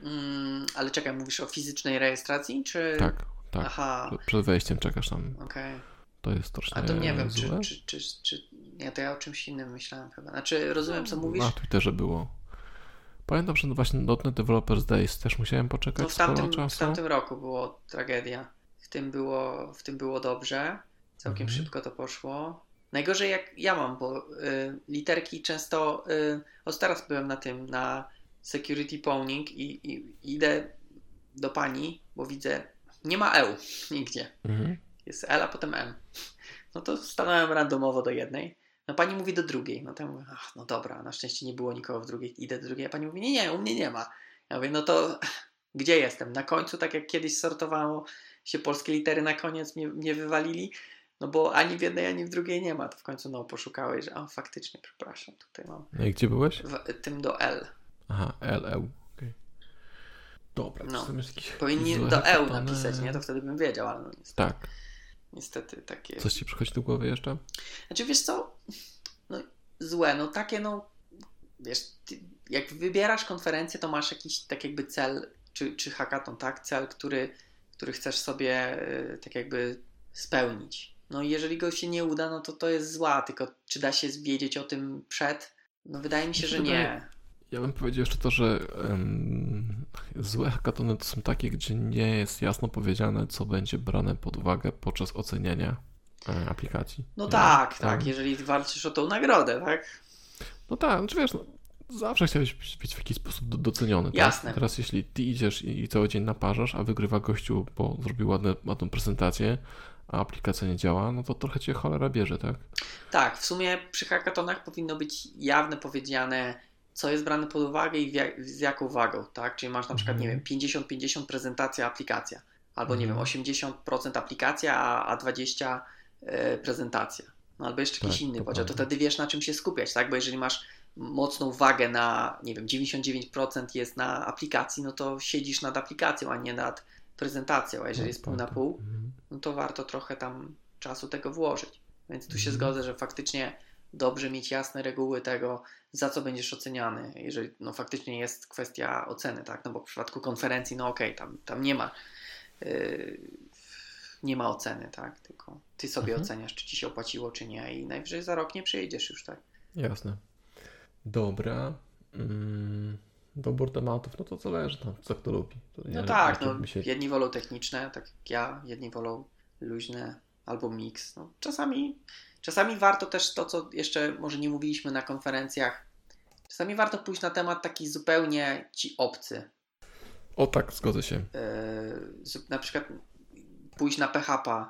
Mm, ale czekaj, mówisz o fizycznej rejestracji, czy... Tak, tak. Aha, Przed- wejściem czekasz tam. okej. To jest troszkę A to nie wiem, czy, czy, czy, czy... Nie, to ja o czymś innym myślałem chyba. Znaczy, rozumiem, co No, mówisz. Na Twitterze było. Pamiętam, że właśnie .NET Developers Days też musiałem poczekać No w tamtym, w czasu. tamtym roku było tragedia. W tym było, w tym było dobrze. Całkiem Mhm. szybko to poszło. Najgorzej jak ja mam, bo y, literki często. Y, od teraz byłem na tym, na security pawning i, i idę do pani, bo widzę, nie ma EU nigdzie. Mhm. Jest L, a potem M. No to stanąłem randomowo do jednej. No pani mówi do drugiej. No to ja mówię, ach, no dobra, na szczęście nie było nikogo w drugiej. Idę do drugiej, a pani mówi, nie, nie, u mnie nie ma. Ja mówię, no to gdzie jestem? Na końcu, tak jak kiedyś sortowało się polskie litery na koniec, mnie, mnie wywalili. No bo ani w jednej, ani w drugiej nie ma. To w końcu no poszukałeś, że o, faktycznie, przepraszam, tutaj mam No i gdzie byłeś? w, tym do L. Aha, LEU. okej. Dobra, No. czy są jakieś Powinni do hackatony? napisać, nie? To wtedy bym wiedział, ale no niestety, Tak. Niestety takie... Coś ci przychodzi do głowy jeszcze? Znaczy wiesz co, no złe, no takie no, wiesz, ty, jak wybierasz konferencję, to masz jakiś tak jakby cel, czy, czy hackathon, tak? Cel, który, który chcesz sobie y, tak jakby spełnić. No i jeżeli go się nie uda, no to to jest zła, tylko czy da się wiedzieć o tym przed? No wydaje mi się, się że nie. Ja bym powiedział jeszcze to, że em, złe hackatony to są takie, gdzie nie jest jasno powiedziane, co będzie brane pod uwagę podczas oceniania e, aplikacji. No Nie? tak, tak, Tam- jeżeli walczysz o tą nagrodę, tak? No tak, znaczy wiesz, no, zawsze chciałeś być, w jakiś sposób do, doceniony. Jasne. Tak? Teraz jeśli ty idziesz i, cały dzień naparzasz, a wygrywa gościu, bo zrobił ładne, ładną prezentację, a aplikacja nie działa, no to trochę cię cholera bierze, tak? Tak, w sumie przy hackathonach powinno być jawne powiedziane, co jest brane pod uwagę i z jaką wagą, tak? Czyli masz na przykład, nie Mhm. wiem, 50-50 prezentacja, aplikacja. Albo, nie wiem, Mhm. 80% aplikacja, a, a 20% e, prezentacja. No albo jeszcze jakiś Tak, inny podział, to wtedy wiesz, na czym się skupiać, tak? Bo jeżeli masz mocną wagę na, nie wiem, 99% jest na aplikacji, no to siedzisz nad aplikacją, a nie nad prezentacją, a jeżeli No, jest pół tak, na tak. pół, Mhm. no to warto trochę tam czasu tego włożyć. Więc tu się Mhm. zgodzę, że faktycznie dobrze mieć jasne reguły tego, za co będziesz oceniany, jeżeli no, faktycznie jest kwestia oceny, tak? No bo w przypadku konferencji, no okej, tam, tam nie ma yy, nie ma oceny, tak? Tylko ty sobie Mhm. oceniasz, czy ci się opłaciło, czy nie i najwyżej za rok nie przyjedziesz już, tak? Jasne. Dobra. Mm, dobór tematów, no to zależy, no, co kto lubi. To No tak, no się- jedni wolą techniczne, tak jak ja, jedni wolą luźne albo miks. No, czasami, czasami warto też to, co jeszcze może nie mówiliśmy na konferencjach, czasami warto pójść na temat taki zupełnie ci obcy. O tak, zgodzę się. Yy, na przykład pójść na PHP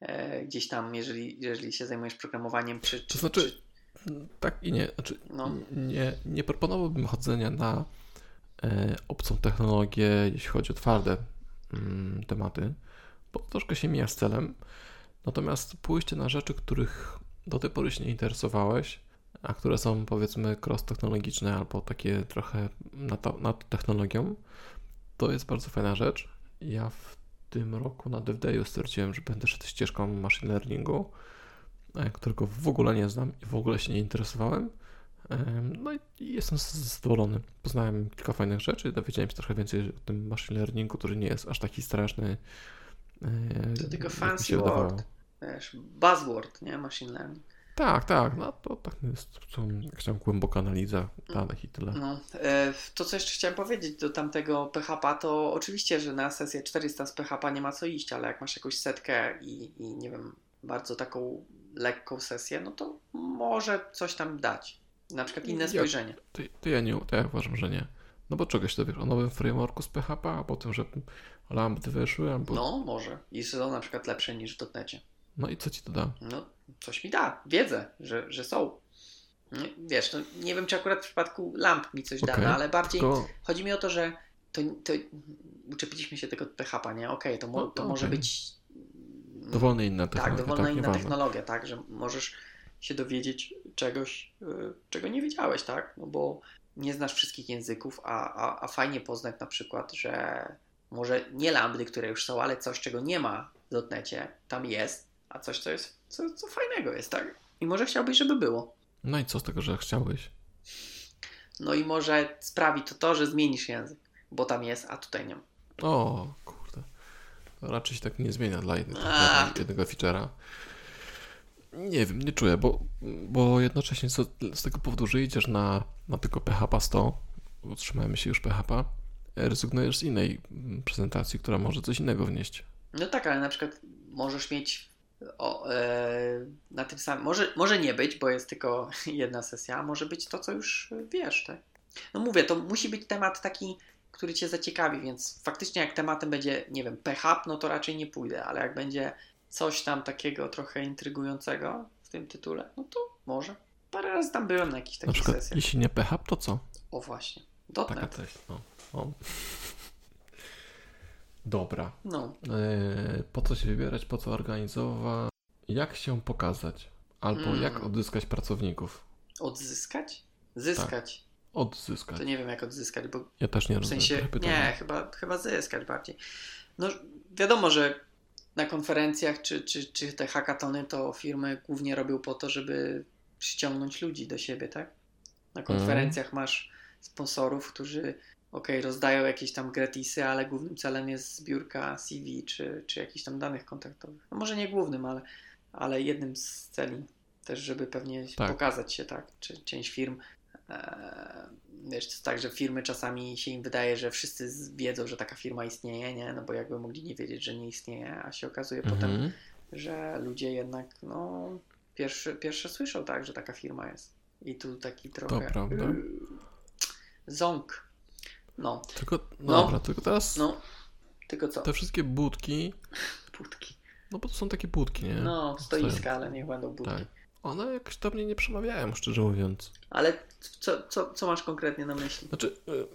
yy, gdzieś tam, jeżeli, jeżeli się zajmujesz programowaniem, czy, czy, To znaczy, czy tak i nie. Znaczy, No. nie, nie proponowałbym chodzenia na e, obcą technologię, jeśli chodzi o twarde mm, tematy, bo troszkę się mija z celem. Natomiast pójście na rzeczy, których do tej pory się nie interesowałeś, a które są powiedzmy cross-technologiczne albo takie trochę nad, nad technologią, to jest bardzo fajna rzecz. Ja w tym roku na DevDayu stwierdziłem, że będę szedł ścieżką machine learningu, e, którego w ogóle nie znam i w ogóle się nie interesowałem. Em, No i jestem zadowolony. Poznałem kilka fajnych rzeczy, dowiedziałem się trochę więcej o tym machine learningu, który nie jest aż taki straszny. e, To tylko fancy word. Wiesz, buzzword, nie? Machine learning. Tak, tak, no to tak jest to tam głęboka analiza danych i tyle. No, e, to co jeszcze chciałem powiedzieć do tamtego PHP, to oczywiście, że na sesję 400 z PHP nie ma co iść, ale jak masz jakąś setkę i, i nie wiem, bardzo taką lekką sesję, no to może coś tam dać. Na przykład inne Ja- spojrzenie. To, to ja nie, to ja uważam, że nie. No bo czegoś to wiesz, o nowym frameworku z PHP, a potem, że lambdy wyszły, albo... No. No, może. I są na przykład lepsze niż w dotnecie. I co ci to da? No, coś mi da. Wiedzę, że, że są. Nie, Wiesz, no, nie wiem, czy akurat w przypadku lamp mi coś da, Okej, no, ale bardziej Tylko, chodzi mi o to, że to, to uczepiliśmy się tego PHP, nie? Okej, to, mo, No, to może okej. być dowolnie inna Tak, technologia, dowolna inna nieważne. technologia, tak, że możesz się dowiedzieć czegoś, y, czego nie wiedziałeś, tak, no bo nie znasz wszystkich języków, a, a, a fajnie poznać na przykład, że może nie lambdy, które już są, ale coś, czego nie ma w dotnecie, tam jest, a coś, co jest, co, co fajnego jest, tak, i może chciałbyś, żeby było. No i co z tego, że chciałbyś? No i może sprawi to to, że zmienisz język, bo tam jest, a tutaj nie ma. O, kurde. To raczej się tak nie zmienia dla jednego, A, dla jednego feature'a. Nie wiem, nie czuję, bo, bo jednocześnie z, z tego powodu, że idziesz na, na tylko PHP 100, utrzymajmy się już PHP, rezygnujesz z innej mm, prezentacji, która może coś innego wnieść. No tak, ale na przykład możesz mieć o, e, na tym samym, może, może nie być, bo jest tylko jedna sesja, a może być to, co już wiesz, tak? No mówię, to musi być temat taki, który Cię zaciekawi, więc faktycznie jak tematem będzie, nie wiem, PHP, no to raczej nie pójdę, ale jak będzie coś tam takiego trochę intrygującego w tym tytule, no to może. Parę razy tam byłem na jakichś Na takich przykład, sesjach. jeśli nie PHP, to co? O właśnie, Taka dotnet. też, no. O. Dobra. No, E, po co się wybierać, po co organizować, jak się pokazać, albo Mm. jak odzyskać pracowników. odzyskać? Zyskać. odzyskać. To nie wiem, jak odzyskać, bo Ja też nie w rozumiem. sensie, nie, chyba, chyba zyskać bardziej. No wiadomo, że na konferencjach czy, czy, czy te hackatony to firmy głównie robią po to, żeby przyciągnąć ludzi do siebie, tak? Na konferencjach masz sponsorów, którzy ok, rozdają jakieś tam gratisy, ale głównym celem jest zbiórka CV czy, czy jakichś tam danych kontaktowych. No może nie głównym, ale, ale jednym z celi też, żeby pewnie Tak. pokazać się, tak? Czy część firm e, wiesz, to jest tak, że firmy czasami się im wydaje, że wszyscy wiedzą, że taka firma istnieje, nie? No bo jakby mogli nie wiedzieć, że nie istnieje, a się okazuje potem, Mhm. że ludzie jednak, no, pierwsze, pierwsze słyszą, tak, że taka firma jest. I tu taki trochę... prawda. yy, Ząg. No, Tylko, no, No. dobra, tylko teraz no, tylko co? te wszystkie budki, Budki. no bo to są takie budki, nie? No, Stoją. stoiska, ale niech będą budki. Tak. One jakoś do mnie nie przemawiają, szczerze mówiąc. Ale co, co, co masz konkretnie na myśli? Znaczy, y,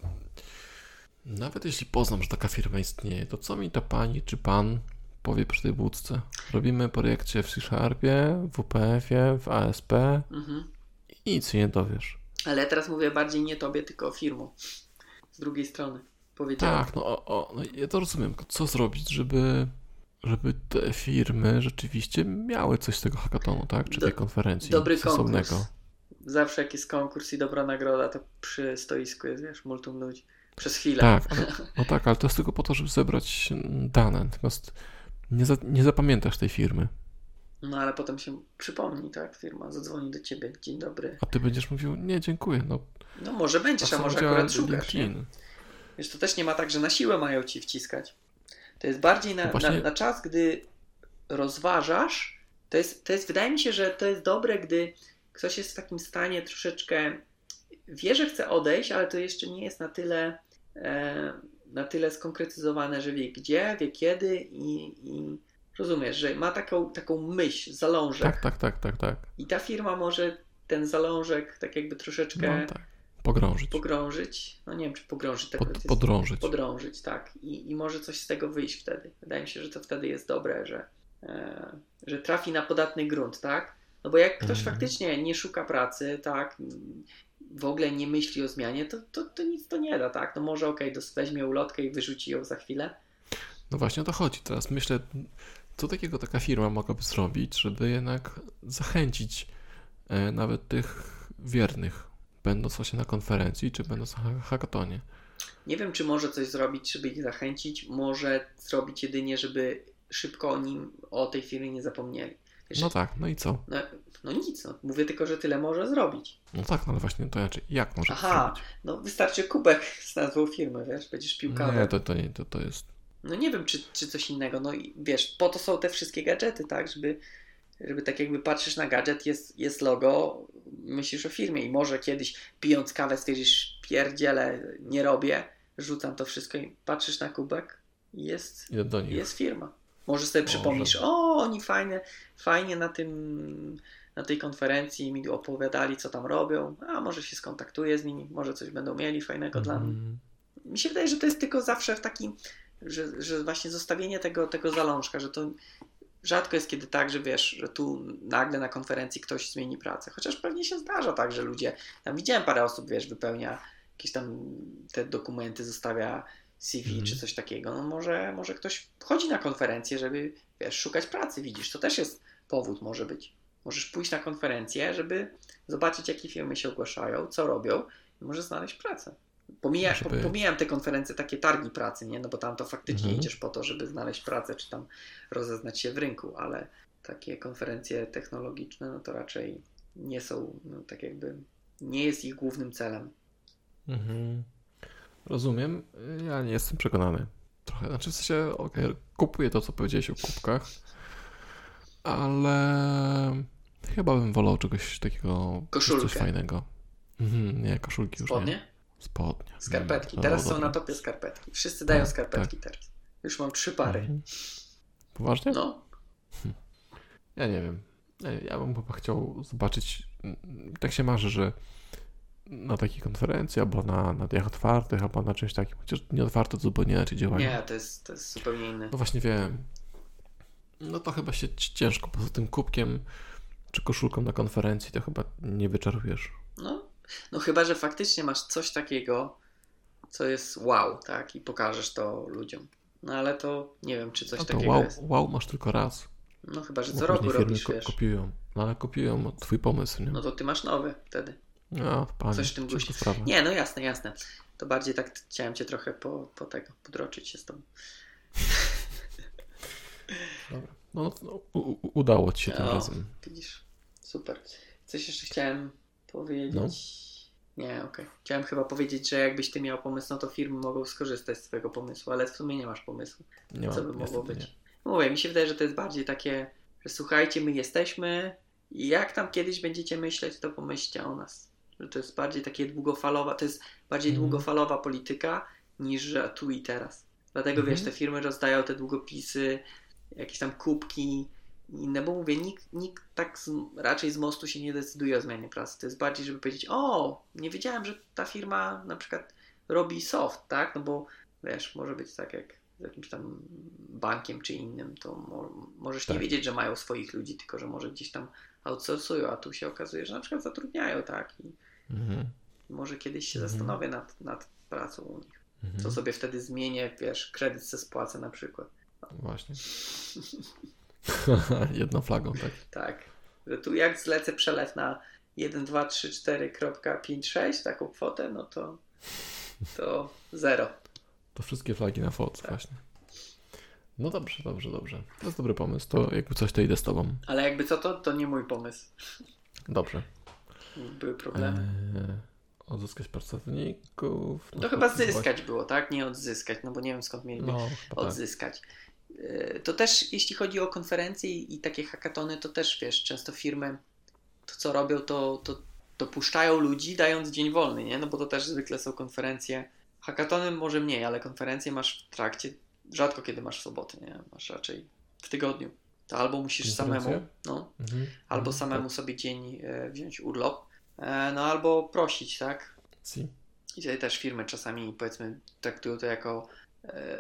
nawet jeśli poznam, że taka firma istnieje, to co mi ta pani czy pan powie przy tej budce? Robimy projekcie w C-Sharpie, w WPF-ie, w ASP Mhm. i nic się nie dowiesz. Ale teraz mówię bardziej nie tobie, tylko firmom. Z drugiej strony. Powiedziałem. Tak, no, o, o, no ja to rozumiem. Co zrobić, żeby, żeby te firmy rzeczywiście miały coś z tego hackathonu, tak? Czy Do- tej konferencji Dobry stosownego? konkurs. Zawsze jak jest konkurs i dobra nagroda, to przy stoisku jest, wiesz, multum ludzi. Przez chwilę. Tak, ale, no tak, ale to jest tylko po to, żeby zebrać dane. Natomiast nie, za, nie zapamiętasz tej firmy. No ale potem się przypomni, tak? Firma zadzwoni do ciebie. Dzień dobry. A ty będziesz mówił, nie, dziękuję. No, No może będziesz, a co może akurat szukasz. Wiesz, to też nie ma tak, że na siłę mają ci wciskać. To jest bardziej na, No właśnie- na, na czas, gdy rozważasz. To jest, to jest, wydaje mi się, że to jest dobre, gdy ktoś jest w takim stanie troszeczkę wie, że chce odejść, ale to jeszcze nie jest na tyle, e, na tyle skonkretyzowane, że wie gdzie, wie kiedy i, i rozumiesz, że ma taką, taką myśl, zalążek. Tak, tak, tak, tak, tak. I ta firma może ten zalążek tak jakby troszeczkę No tak. Pogrążyć. pogrążyć. No nie wiem, czy pogrążyć tak Pod, podrążyć. podrążyć, tak. I, I może coś z tego wyjść wtedy. Wydaje mi się, że to wtedy jest dobre, że, e, że trafi na podatny grunt, tak? No bo jak ktoś Mhm. faktycznie nie szuka pracy, tak, w ogóle nie myśli o zmianie, to, to, to nic to nie da, tak? No może okej, okay, weźmie ulotkę i wyrzuci ją za chwilę. No właśnie o to chodzi. Teraz myślę, co takiego taka firma mogłaby zrobić, żeby jednak zachęcić e, nawet tych wiernych, będąc właśnie na konferencji, czy będąc na ha- hackatonie. Nie wiem, czy może coś zrobić, żeby ich zachęcić. Może zrobić jedynie, żeby szybko o nim, o tej firmie nie zapomnieli. Wiesz, No tak, no i co? no, no nic, no. mówię tylko, że tyle może zrobić. No tak, no ale właśnie to znaczy, jak może Aha, zrobić? no wystarczy kubek z nazwą firmy, wiesz, będziesz pił kawę. Nie, to, to nie, to, to jest... No nie wiem, czy, czy coś innego, no i wiesz, po to są te wszystkie gadżety, tak, żeby, żeby tak jakby patrzysz na gadżet, jest, jest logo, myślisz o firmie i może kiedyś pijąc kawę stwierdzisz, pierdziele, nie robię, rzucam to wszystko i patrzysz na kubek i jest, jest firma. Może sobie przypomnisz, o, oni fajnie, fajnie na tym, na tej konferencji mi opowiadali, co tam robią, a może się skontaktuję z nimi, może coś będą mieli fajnego dla mnie. Mhm. Mi się wydaje, że to jest tylko zawsze w takim, że, że właśnie zostawienie tego, tego zalążka, że to rzadko jest kiedy tak, że wiesz, że tu nagle na konferencji ktoś zmieni pracę. Chociaż pewnie się zdarza tak, że ludzie, tam widziałem parę osób, wiesz, wypełnia jakieś tam te dokumenty, zostawia CV Mhm. czy coś takiego. No może, może ktoś chodzi na konferencję, żeby, wiesz, szukać pracy, widzisz, to też jest powód może być. Możesz pójść na konferencję, żeby zobaczyć, jakie firmy się ogłaszają, co robią i może znaleźć pracę. Pomija, po, pomijam te konferencje, takie targi pracy, nie? No bo tam to faktycznie Mhm. idziesz po to, żeby znaleźć pracę, czy tam rozeznać się w rynku, ale takie konferencje technologiczne, no to raczej nie są, no tak jakby, nie jest ich głównym celem. Mhm. Rozumiem. Ja nie jestem przekonany. Trochę, znaczy w sensie, okej, kupuję to, co powiedziałeś o kubkach, ale chyba bym wolał czegoś takiego, Koszulkę. coś fajnego. Mhm, nie, koszulki już nie. Spodnie? Skarpetki. No, Teraz no, są na topie skarpetki. Wszyscy dają Tak, skarpetki teraz. Już mam trzy pary. Mhm. Poważnie? No, Ja nie wiem. Ja, bym chyba chciał zobaczyć, tak się marzy, że na takiej konferencji, albo na, na dniach otwartych, albo na czymś takim, chociaż nie otwarte to zupełnie inaczej działają. nie, to jest, to jest zupełnie inne. No właśnie wiem. No to chyba się ci- ciężko, poza tym kubkiem czy koszulką na konferencji to chyba nie wyczarujesz. No, No chyba, że faktycznie masz coś takiego, co jest wow, tak? I pokażesz to ludziom. No ale to nie wiem, czy coś No to takiego wow, jest. wow masz tylko raz. No chyba, że co później roku robisz, ko- wiesz. kopiują. No ale kopiują twój pomysł, nie? No to ty masz nowy wtedy. No, panie, coś w tym guście. Nie, no jasne, jasne. To bardziej tak chciałem cię trochę po, po tego, podroczyć się z tobą. Dobra. No, no, u, udało ci się tym No. razem. Widzisz, super. Coś jeszcze chciałem powiedzieć. No. Nie, okej. Chciałem chyba powiedzieć, że jakbyś ty miał pomysł, no to firmy mogą skorzystać z twojego pomysłu, ale w sumie nie masz pomysłu. Nie Co by mogło być? Mówię, mi się wydaje, że to jest bardziej takie, że słuchajcie, my jesteśmy i jak tam kiedyś będziecie myśleć, to pomyślcie o nas. Że to jest bardziej takie długofalowa, to jest bardziej Mhm. długofalowa polityka niż że tu i teraz. Dlatego Mhm. wiesz, te firmy rozdają te długopisy, jakieś tam kubki inne, bo mówię, nikt, nikt tak z, raczej z mostu się nie decyduje o zmianie pracy. To jest bardziej, żeby powiedzieć, o, nie wiedziałem, że ta firma na przykład robi soft, tak? No bo wiesz, może być tak jak z jakimś tam bankiem czy innym, to mo- możesz nie Tak. wiedzieć, że mają swoich ludzi, tylko że może gdzieś tam outsourcują, a tu się okazuje, że na przykład zatrudniają, tak? I Mhm. może kiedyś się Mhm. zastanowię nad, nad pracą u nich. Mhm. Co sobie wtedy zmienię, wiesz, kredyt se spłacę na przykład. Właśnie. Jedną flagą, tak. Tak. Że tu jak zlecę przelew na 1, 2, 3, 4.56, taką kwotę, no to, to zero. To wszystkie flagi na foc, Tak. właśnie. No dobrze, dobrze, dobrze. To jest dobry pomysł. To jakby coś, to idę z tobą. Ale jakby co to, to nie mój pomysł. Dobrze. Były problemy. Eee, odzyskać pracowników. To no chyba właśnie- zyskać było, tak? Nie odzyskać, no bo nie wiem skąd mieliby No, chyba tak. Yy, To też jeśli chodzi o konferencje i takie hackatony, to też wiesz, często firmy to co robią, to, to dopuszczają ludzi, dając dzień wolny, nie? No bo to też zwykle są konferencje. Hackatony może mniej, ale konferencje masz w trakcie, rzadko kiedy masz w soboty, nie? Masz raczej w tygodniu. To albo musisz samemu, no, Mhm. albo Mhm, samemu sobie dzień e, wziąć urlop, e, no albo prosić, tak? Tak. Si. I tutaj też firmy czasami powiedzmy traktują to jako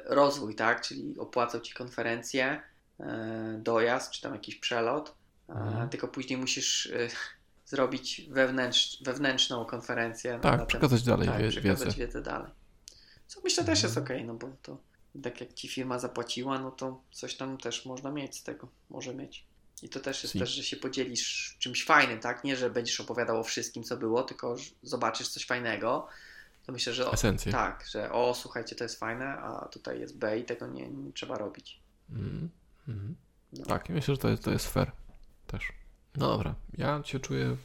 rozwój, tak? Czyli opłacą ci konferencję, e, dojazd czy tam jakiś przelot, e, Mhm. tylko później musisz e, zrobić wewnętrz, wewnętrzną konferencję. Tak, ten- przekazać dalej tak, wie- przekazać wiedzę. wiedzę dalej. Co myślę też jest Mhm. ok, no bo to tak jak ci firma zapłaciła, no to coś tam też można mieć z tego, może mieć. I to też jest Si. też, że się podzielisz czymś fajnym, tak? Nie, że będziesz opowiadał o wszystkim, co było, tylko zobaczysz coś fajnego. To myślę, że o, Esencję. tak, że o, słuchajcie, to jest fajne, a tutaj jest B i tego nie, nie trzeba robić. Mhm. Mhm. No. Tak, myślę, że to jest, to jest fair też. No dobra, ja się czuję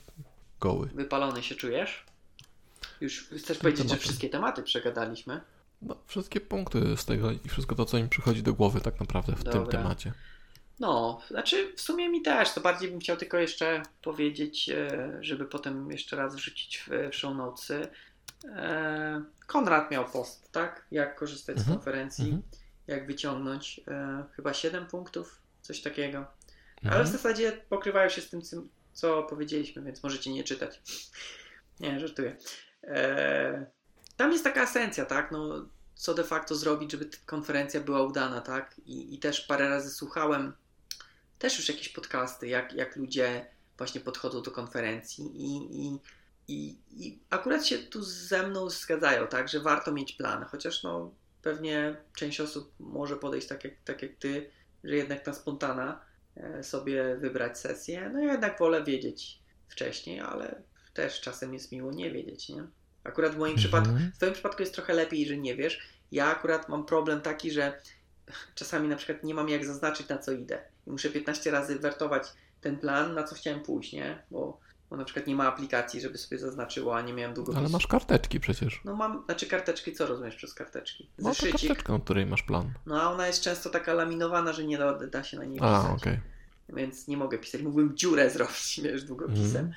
goły. Wypalony się czujesz? Już chcesz Tym powiedzieć, że wszystkie tematy przegadaliśmy? No, wszystkie punkty z tego i wszystko to, co mi przychodzi do głowy tak naprawdę w tym Dobra. temacie. No, znaczy w sumie mi też, to bardziej bym chciał tylko jeszcze powiedzieć, e, żeby potem jeszcze raz wrzucić w, w show notesy. E, Konrad miał post, tak? Jak korzystać z Mhm, konferencji, mhm. jak wyciągnąć e, chyba 7 punktów, coś takiego. Ale Mhm. w zasadzie pokrywają się z tym, co- powiedzieliśmy, więc możecie nie czytać. Nie, żartuję. E, tam jest taka esencja, tak? No, co de facto zrobić, żeby konferencja była udana, tak? I, i też parę razy słuchałem też już jakieś podcasty, jak, jak ludzie właśnie podchodzą do konferencji i, i, i, i akurat się tu ze mną zgadzają, tak? Że warto mieć plan, chociaż no pewnie część osób może podejść tak jak, tak jak ty, że jednak na spontana e, sobie wybrać sesję. No ja jednak wolę wiedzieć wcześniej, ale też czasem jest miło nie wiedzieć, nie? Akurat w moim przypadku, Mhm. w twoim przypadku jest trochę lepiej, że nie wiesz. Ja akurat mam problem taki, że czasami na przykład nie mam jak zaznaczyć na co idę. I muszę 15 razy wertować ten plan, na co chciałem pójść, nie? Bo, bo na przykład nie ma aplikacji, żeby sobie zaznaczyło, a nie miałem długopisu. Ale masz karteczki przecież. No mam, znaczy karteczki, co rozumiesz przez karteczki? No to Zeszycik. karteczka, na której masz plan. No a ona jest często taka laminowana, że nie da, da się na niej A, pisać. okej. Więc nie mogę pisać. Mógłbym dziurę zrobić, wiesz, długopisem. Mhm.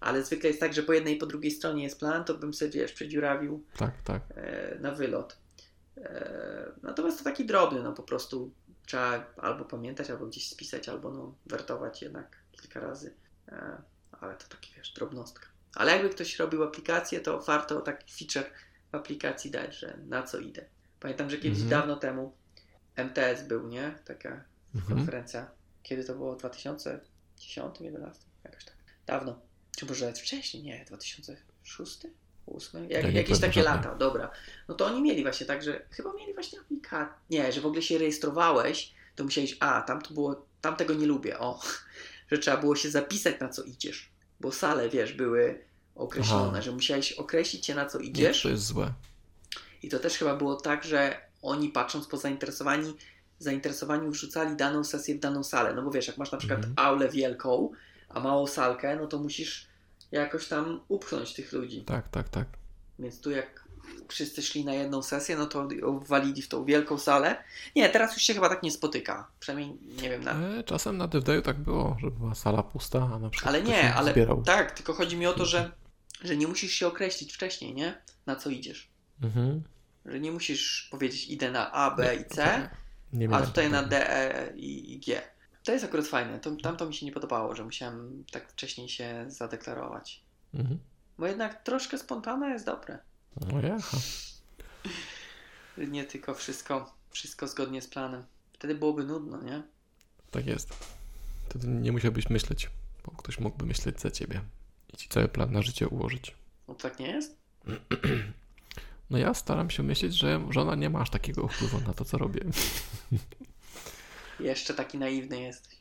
Ale zwykle jest tak, że po jednej i po drugiej stronie jest plan, to bym sobie, wiesz, przedziurawił Tak, tak. e, na wylot. E, natomiast to taki drobny, no po prostu trzeba albo pamiętać, albo gdzieś spisać, albo no wertować jednak kilka razy. E, ale to taki, wiesz, drobnostka. Ale jakby ktoś robił aplikację, to warto taki feature w aplikacji dać, że na co idę. Pamiętam, że kiedyś Mhm. dawno temu MTS był, nie? Taka Mhm. konferencja. Kiedy to było? W 2010, 2011? Jakoś tak. Dawno. Czy może nawet wcześniej? Nie, 2006, Szósty? Ósmy? Jak, Ja nie jakieś takie żadnej. lata, dobra. No to oni mieli właśnie tak, że chyba mieli właśnie aplikację. Nie, że w ogóle się rejestrowałeś, to musiałeś, a tam to było, tam tego nie lubię, o, że trzeba było się zapisać na co idziesz. Bo sale, wiesz, były określone, Aha. że musiałeś określić się na co Nie, idziesz. to jest złe. I to też chyba było tak, że oni patrząc po zainteresowani, zainteresowani wrzucali daną sesję w daną salę. No bo wiesz, jak masz na przykład Mhm. aulę wielką, a małą salkę, no to musisz jakoś tam upchnąć tych ludzi. Tak, tak, tak. Więc tu jak wszyscy szli na jedną sesję, no to walili w tą wielką salę. Nie, teraz już się chyba tak nie spotyka. Przynajmniej nie wiem na. E, czasem na DevDayu tak było, że była sala pusta, a na przykład Ale nie, ale zbierał. tak, tylko chodzi mi o to, że, że nie musisz się określić wcześniej, nie? Na co idziesz. Mhm. Że nie musisz powiedzieć idę na A, B i C. Nie a tutaj na. D, E i, G. To jest akurat fajne. To, tam to mi się nie podobało, że musiałem tak wcześniej się zadeklarować. Mhm. Bo jednak troszkę spontane jest dobre. No jaha. Nie tylko wszystko, wszystko zgodnie z planem. Wtedy byłoby nudno, nie? Tak jest. Wtedy nie musiałbyś myśleć, bo ktoś mógłby myśleć za ciebie i ci cały plan na życie ułożyć. No tak nie jest? No ja staram się myśleć, że żona nie ma aż takiego wpływu na to, co robię. Jeszcze taki naiwny jesteś.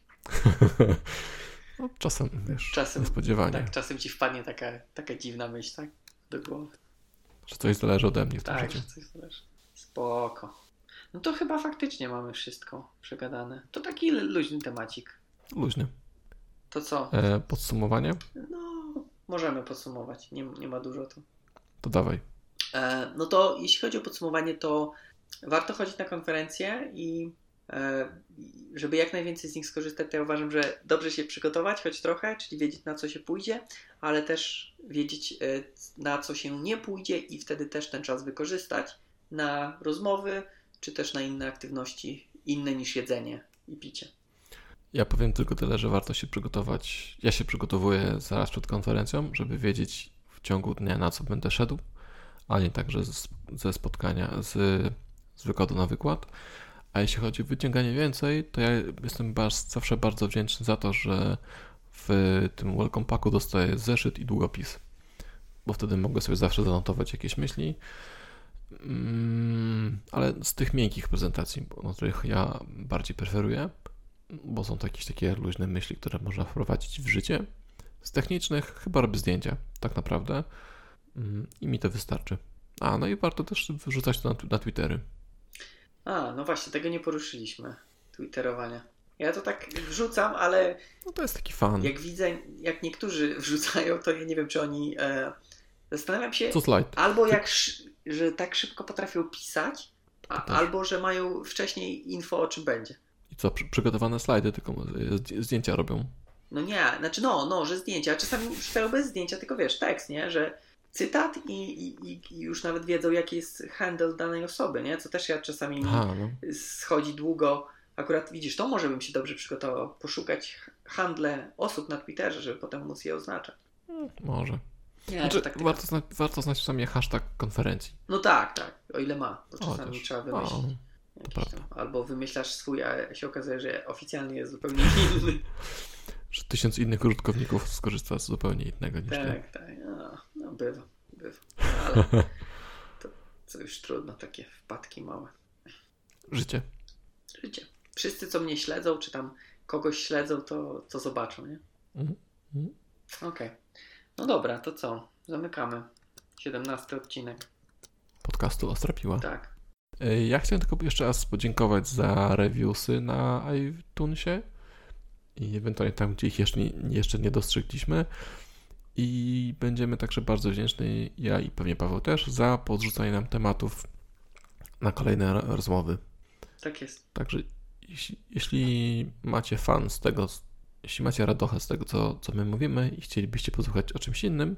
No, czasem, wiesz, Czasem, niespodziewanie, tak, czasem ci wpadnie taka, taka dziwna myśl, tak? Do głowy. Że coś zależy ode mnie w tym Tak, że coś zależy. Spoko. No to chyba faktycznie mamy wszystko przegadane. To taki luźny temacik. Luźny. To co? E, podsumowanie? No, możemy podsumować. Nie, nie ma dużo tu. To dawaj. E, no to jeśli chodzi o podsumowanie, to warto chodzić na konferencje i żeby jak najwięcej z nich skorzystać, to ja uważam, że dobrze się przygotować, choć trochę, czyli wiedzieć na co się pójdzie, ale też wiedzieć e, na co się nie pójdzie i wtedy też ten czas wykorzystać na rozmowy, czy też na inne aktywności, inne niż jedzenie i picie. Ja powiem tylko tyle, że warto się przygotować. Ja się przygotowuję zaraz przed konferencją, żeby wiedzieć w ciągu dnia na co będę szedł, a nie tak, że z- ze spotkania, z, z wykładu na wykład. A jeśli chodzi o wyciąganie więcej, to ja jestem bas- zawsze bardzo wdzięczny za to, że w tym welcome packu dostaję zeszyt i długopis, bo wtedy mogę sobie zawsze zanotować jakieś myśli. Mm, ale z tych miękkich prezentacji, no, których ja bardziej preferuję, bo są to jakieś takie luźne myśli, które można wprowadzić w życie. Z technicznych chyba robię zdjęcia, tak naprawdę. Mm, I mi to wystarczy. A, no i warto też wrzucać to na, na Twittery. A, no właśnie, tego nie poruszyliśmy. Twitterowania. Ja to tak wrzucam, ale No to jest taki fan. jak widzę, jak niektórzy wrzucają, to ja nie wiem, czy oni. E, zastanawiam się, Co slajd? albo jak, że tak szybko potrafią pisać, a, też. albo że mają wcześniej info o czym będzie. I co, przy, przygotowane slajdy, tylko e, zdj- zdjęcia robią. No nie, znaczy no, no, że zdjęcia. Czasami wrzucają bez zdjęcia, tylko wiesz, tekst, nie? Że cytat i, i, i- już nawet wiedzą, jaki jest handle danej osoby, nie? Co też ja czasami mi Aha, no. schodzi długo. Akurat widzisz, to może bym się dobrze przygotował. Poszukać handle osób na Twitterze, żeby potem móc je oznaczać. Może. Nie, Znaczy, tak warto, znać, warto znać sobie hashtag konferencji. No tak, tak, o ile ma. Bo czasami też. trzeba wymyślić. tam. Albo wymyślasz swój, a się okazuje, że oficjalnie jest zupełnie inny. że tysiąc innych użytkowników skorzysta z zupełnie innego niż ty. tak, tak. No, no bywa, bywa. Ale to, to już trudno, takie wpadki małe. Życie. Życie. Wszyscy, co mnie śledzą, czy tam kogoś śledzą, to, to zobaczą, nie? Mhm. Mhm. Okej. No dobra, to co? Zamykamy. 17 odcinek. Podcastu Ostra Piła. Tak. E, Ja chciałem tylko jeszcze raz podziękować za reviewsy na iTunesie i ewentualnie tam, gdzie ich jeszcze nie, jeszcze nie dostrzegliśmy. I będziemy także bardzo wdzięczni, ja i pewnie Paweł też, za podrzucanie nam tematów na kolejne ro- rozmowy. Tak jest. Także jeśli, jeśli macie fan z tego, jeśli macie radochę z tego, co, co my mówimy i chcielibyście posłuchać o czymś innym,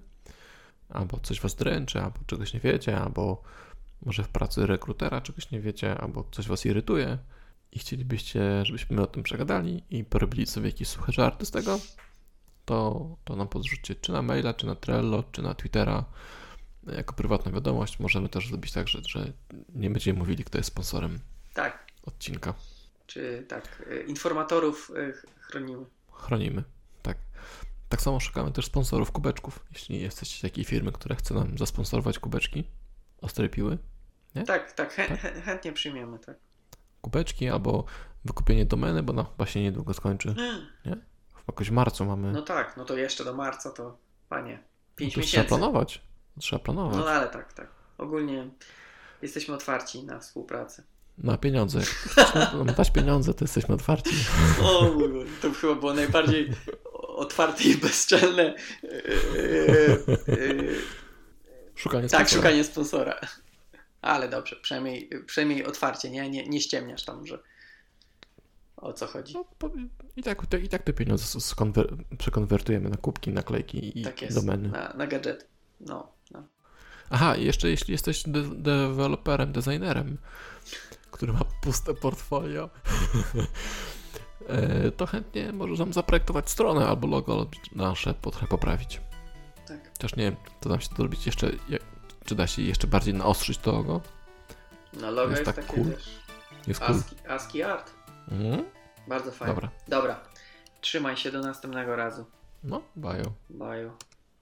albo coś was dręczy, albo czegoś nie wiecie, albo może w pracy rekrutera czegoś nie wiecie, albo coś was irytuje i chcielibyście, żebyśmy o tym przegadali i porobili sobie jakieś suche żarty z tego, to, to nam podrzućcie czy na maila, czy na Trello, czy na Twittera jako prywatną wiadomość. Możemy też zrobić tak, że, że nie będziemy mówili, kto jest sponsorem Tak. odcinka. Czy tak, y, informatorów ch- chronimy. Chronimy, tak. Tak samo szukamy też sponsorów kubeczków. Jeśli jesteście takiej firmy, która chce nam zasponsorować kubeczki, ostre piły, Nie? Tak, tak, chę, Tak? chę- chętnie przyjmiemy, tak. kubeczki albo wykupienie domeny, bo chyba się niedługo skończy. Chyba jakoś w marcu mamy. No tak, no to jeszcze do marca to, panie, 5 to trzeba miesięcy. planować. Trzeba planować. No ale tak, tak. Ogólnie jesteśmy otwarci na współpracę. Na pieniądze. Jak dać pieniądze, to jesteśmy otwarci. O mój Boże, to chyba było najbardziej otwarte i bezczelne. Yy, yy, Szukanie tak, sponsora. szukanie sponsora. Ale dobrze, przynajmniej, przynajmniej otwarcie, nie? nie? Nie ściemniasz tam, że o co chodzi. No, po- I tak, i tak te pieniądze przekonwertujemy na kubki, naklejki i Tak jest, domeny. na, na gadżety. No, no. Aha, i jeszcze jeśli jesteś de- deweloperem, designerem, który ma puste portfolio, e, to chętnie możesz nam zaprojektować stronę albo logo nasze trochę poprawić. Tak. Chociaż nie wiem, to nam się to robić jeszcze, czy da się jeszcze bardziej naostrzyć to logo? No logo Jest jest, tak takie cool. też Jest cool. ASCII, ASCII art. Mhm. Bardzo fajnie. Dobra. Dobra. Trzymaj się do następnego razu. No, bajo. Bye.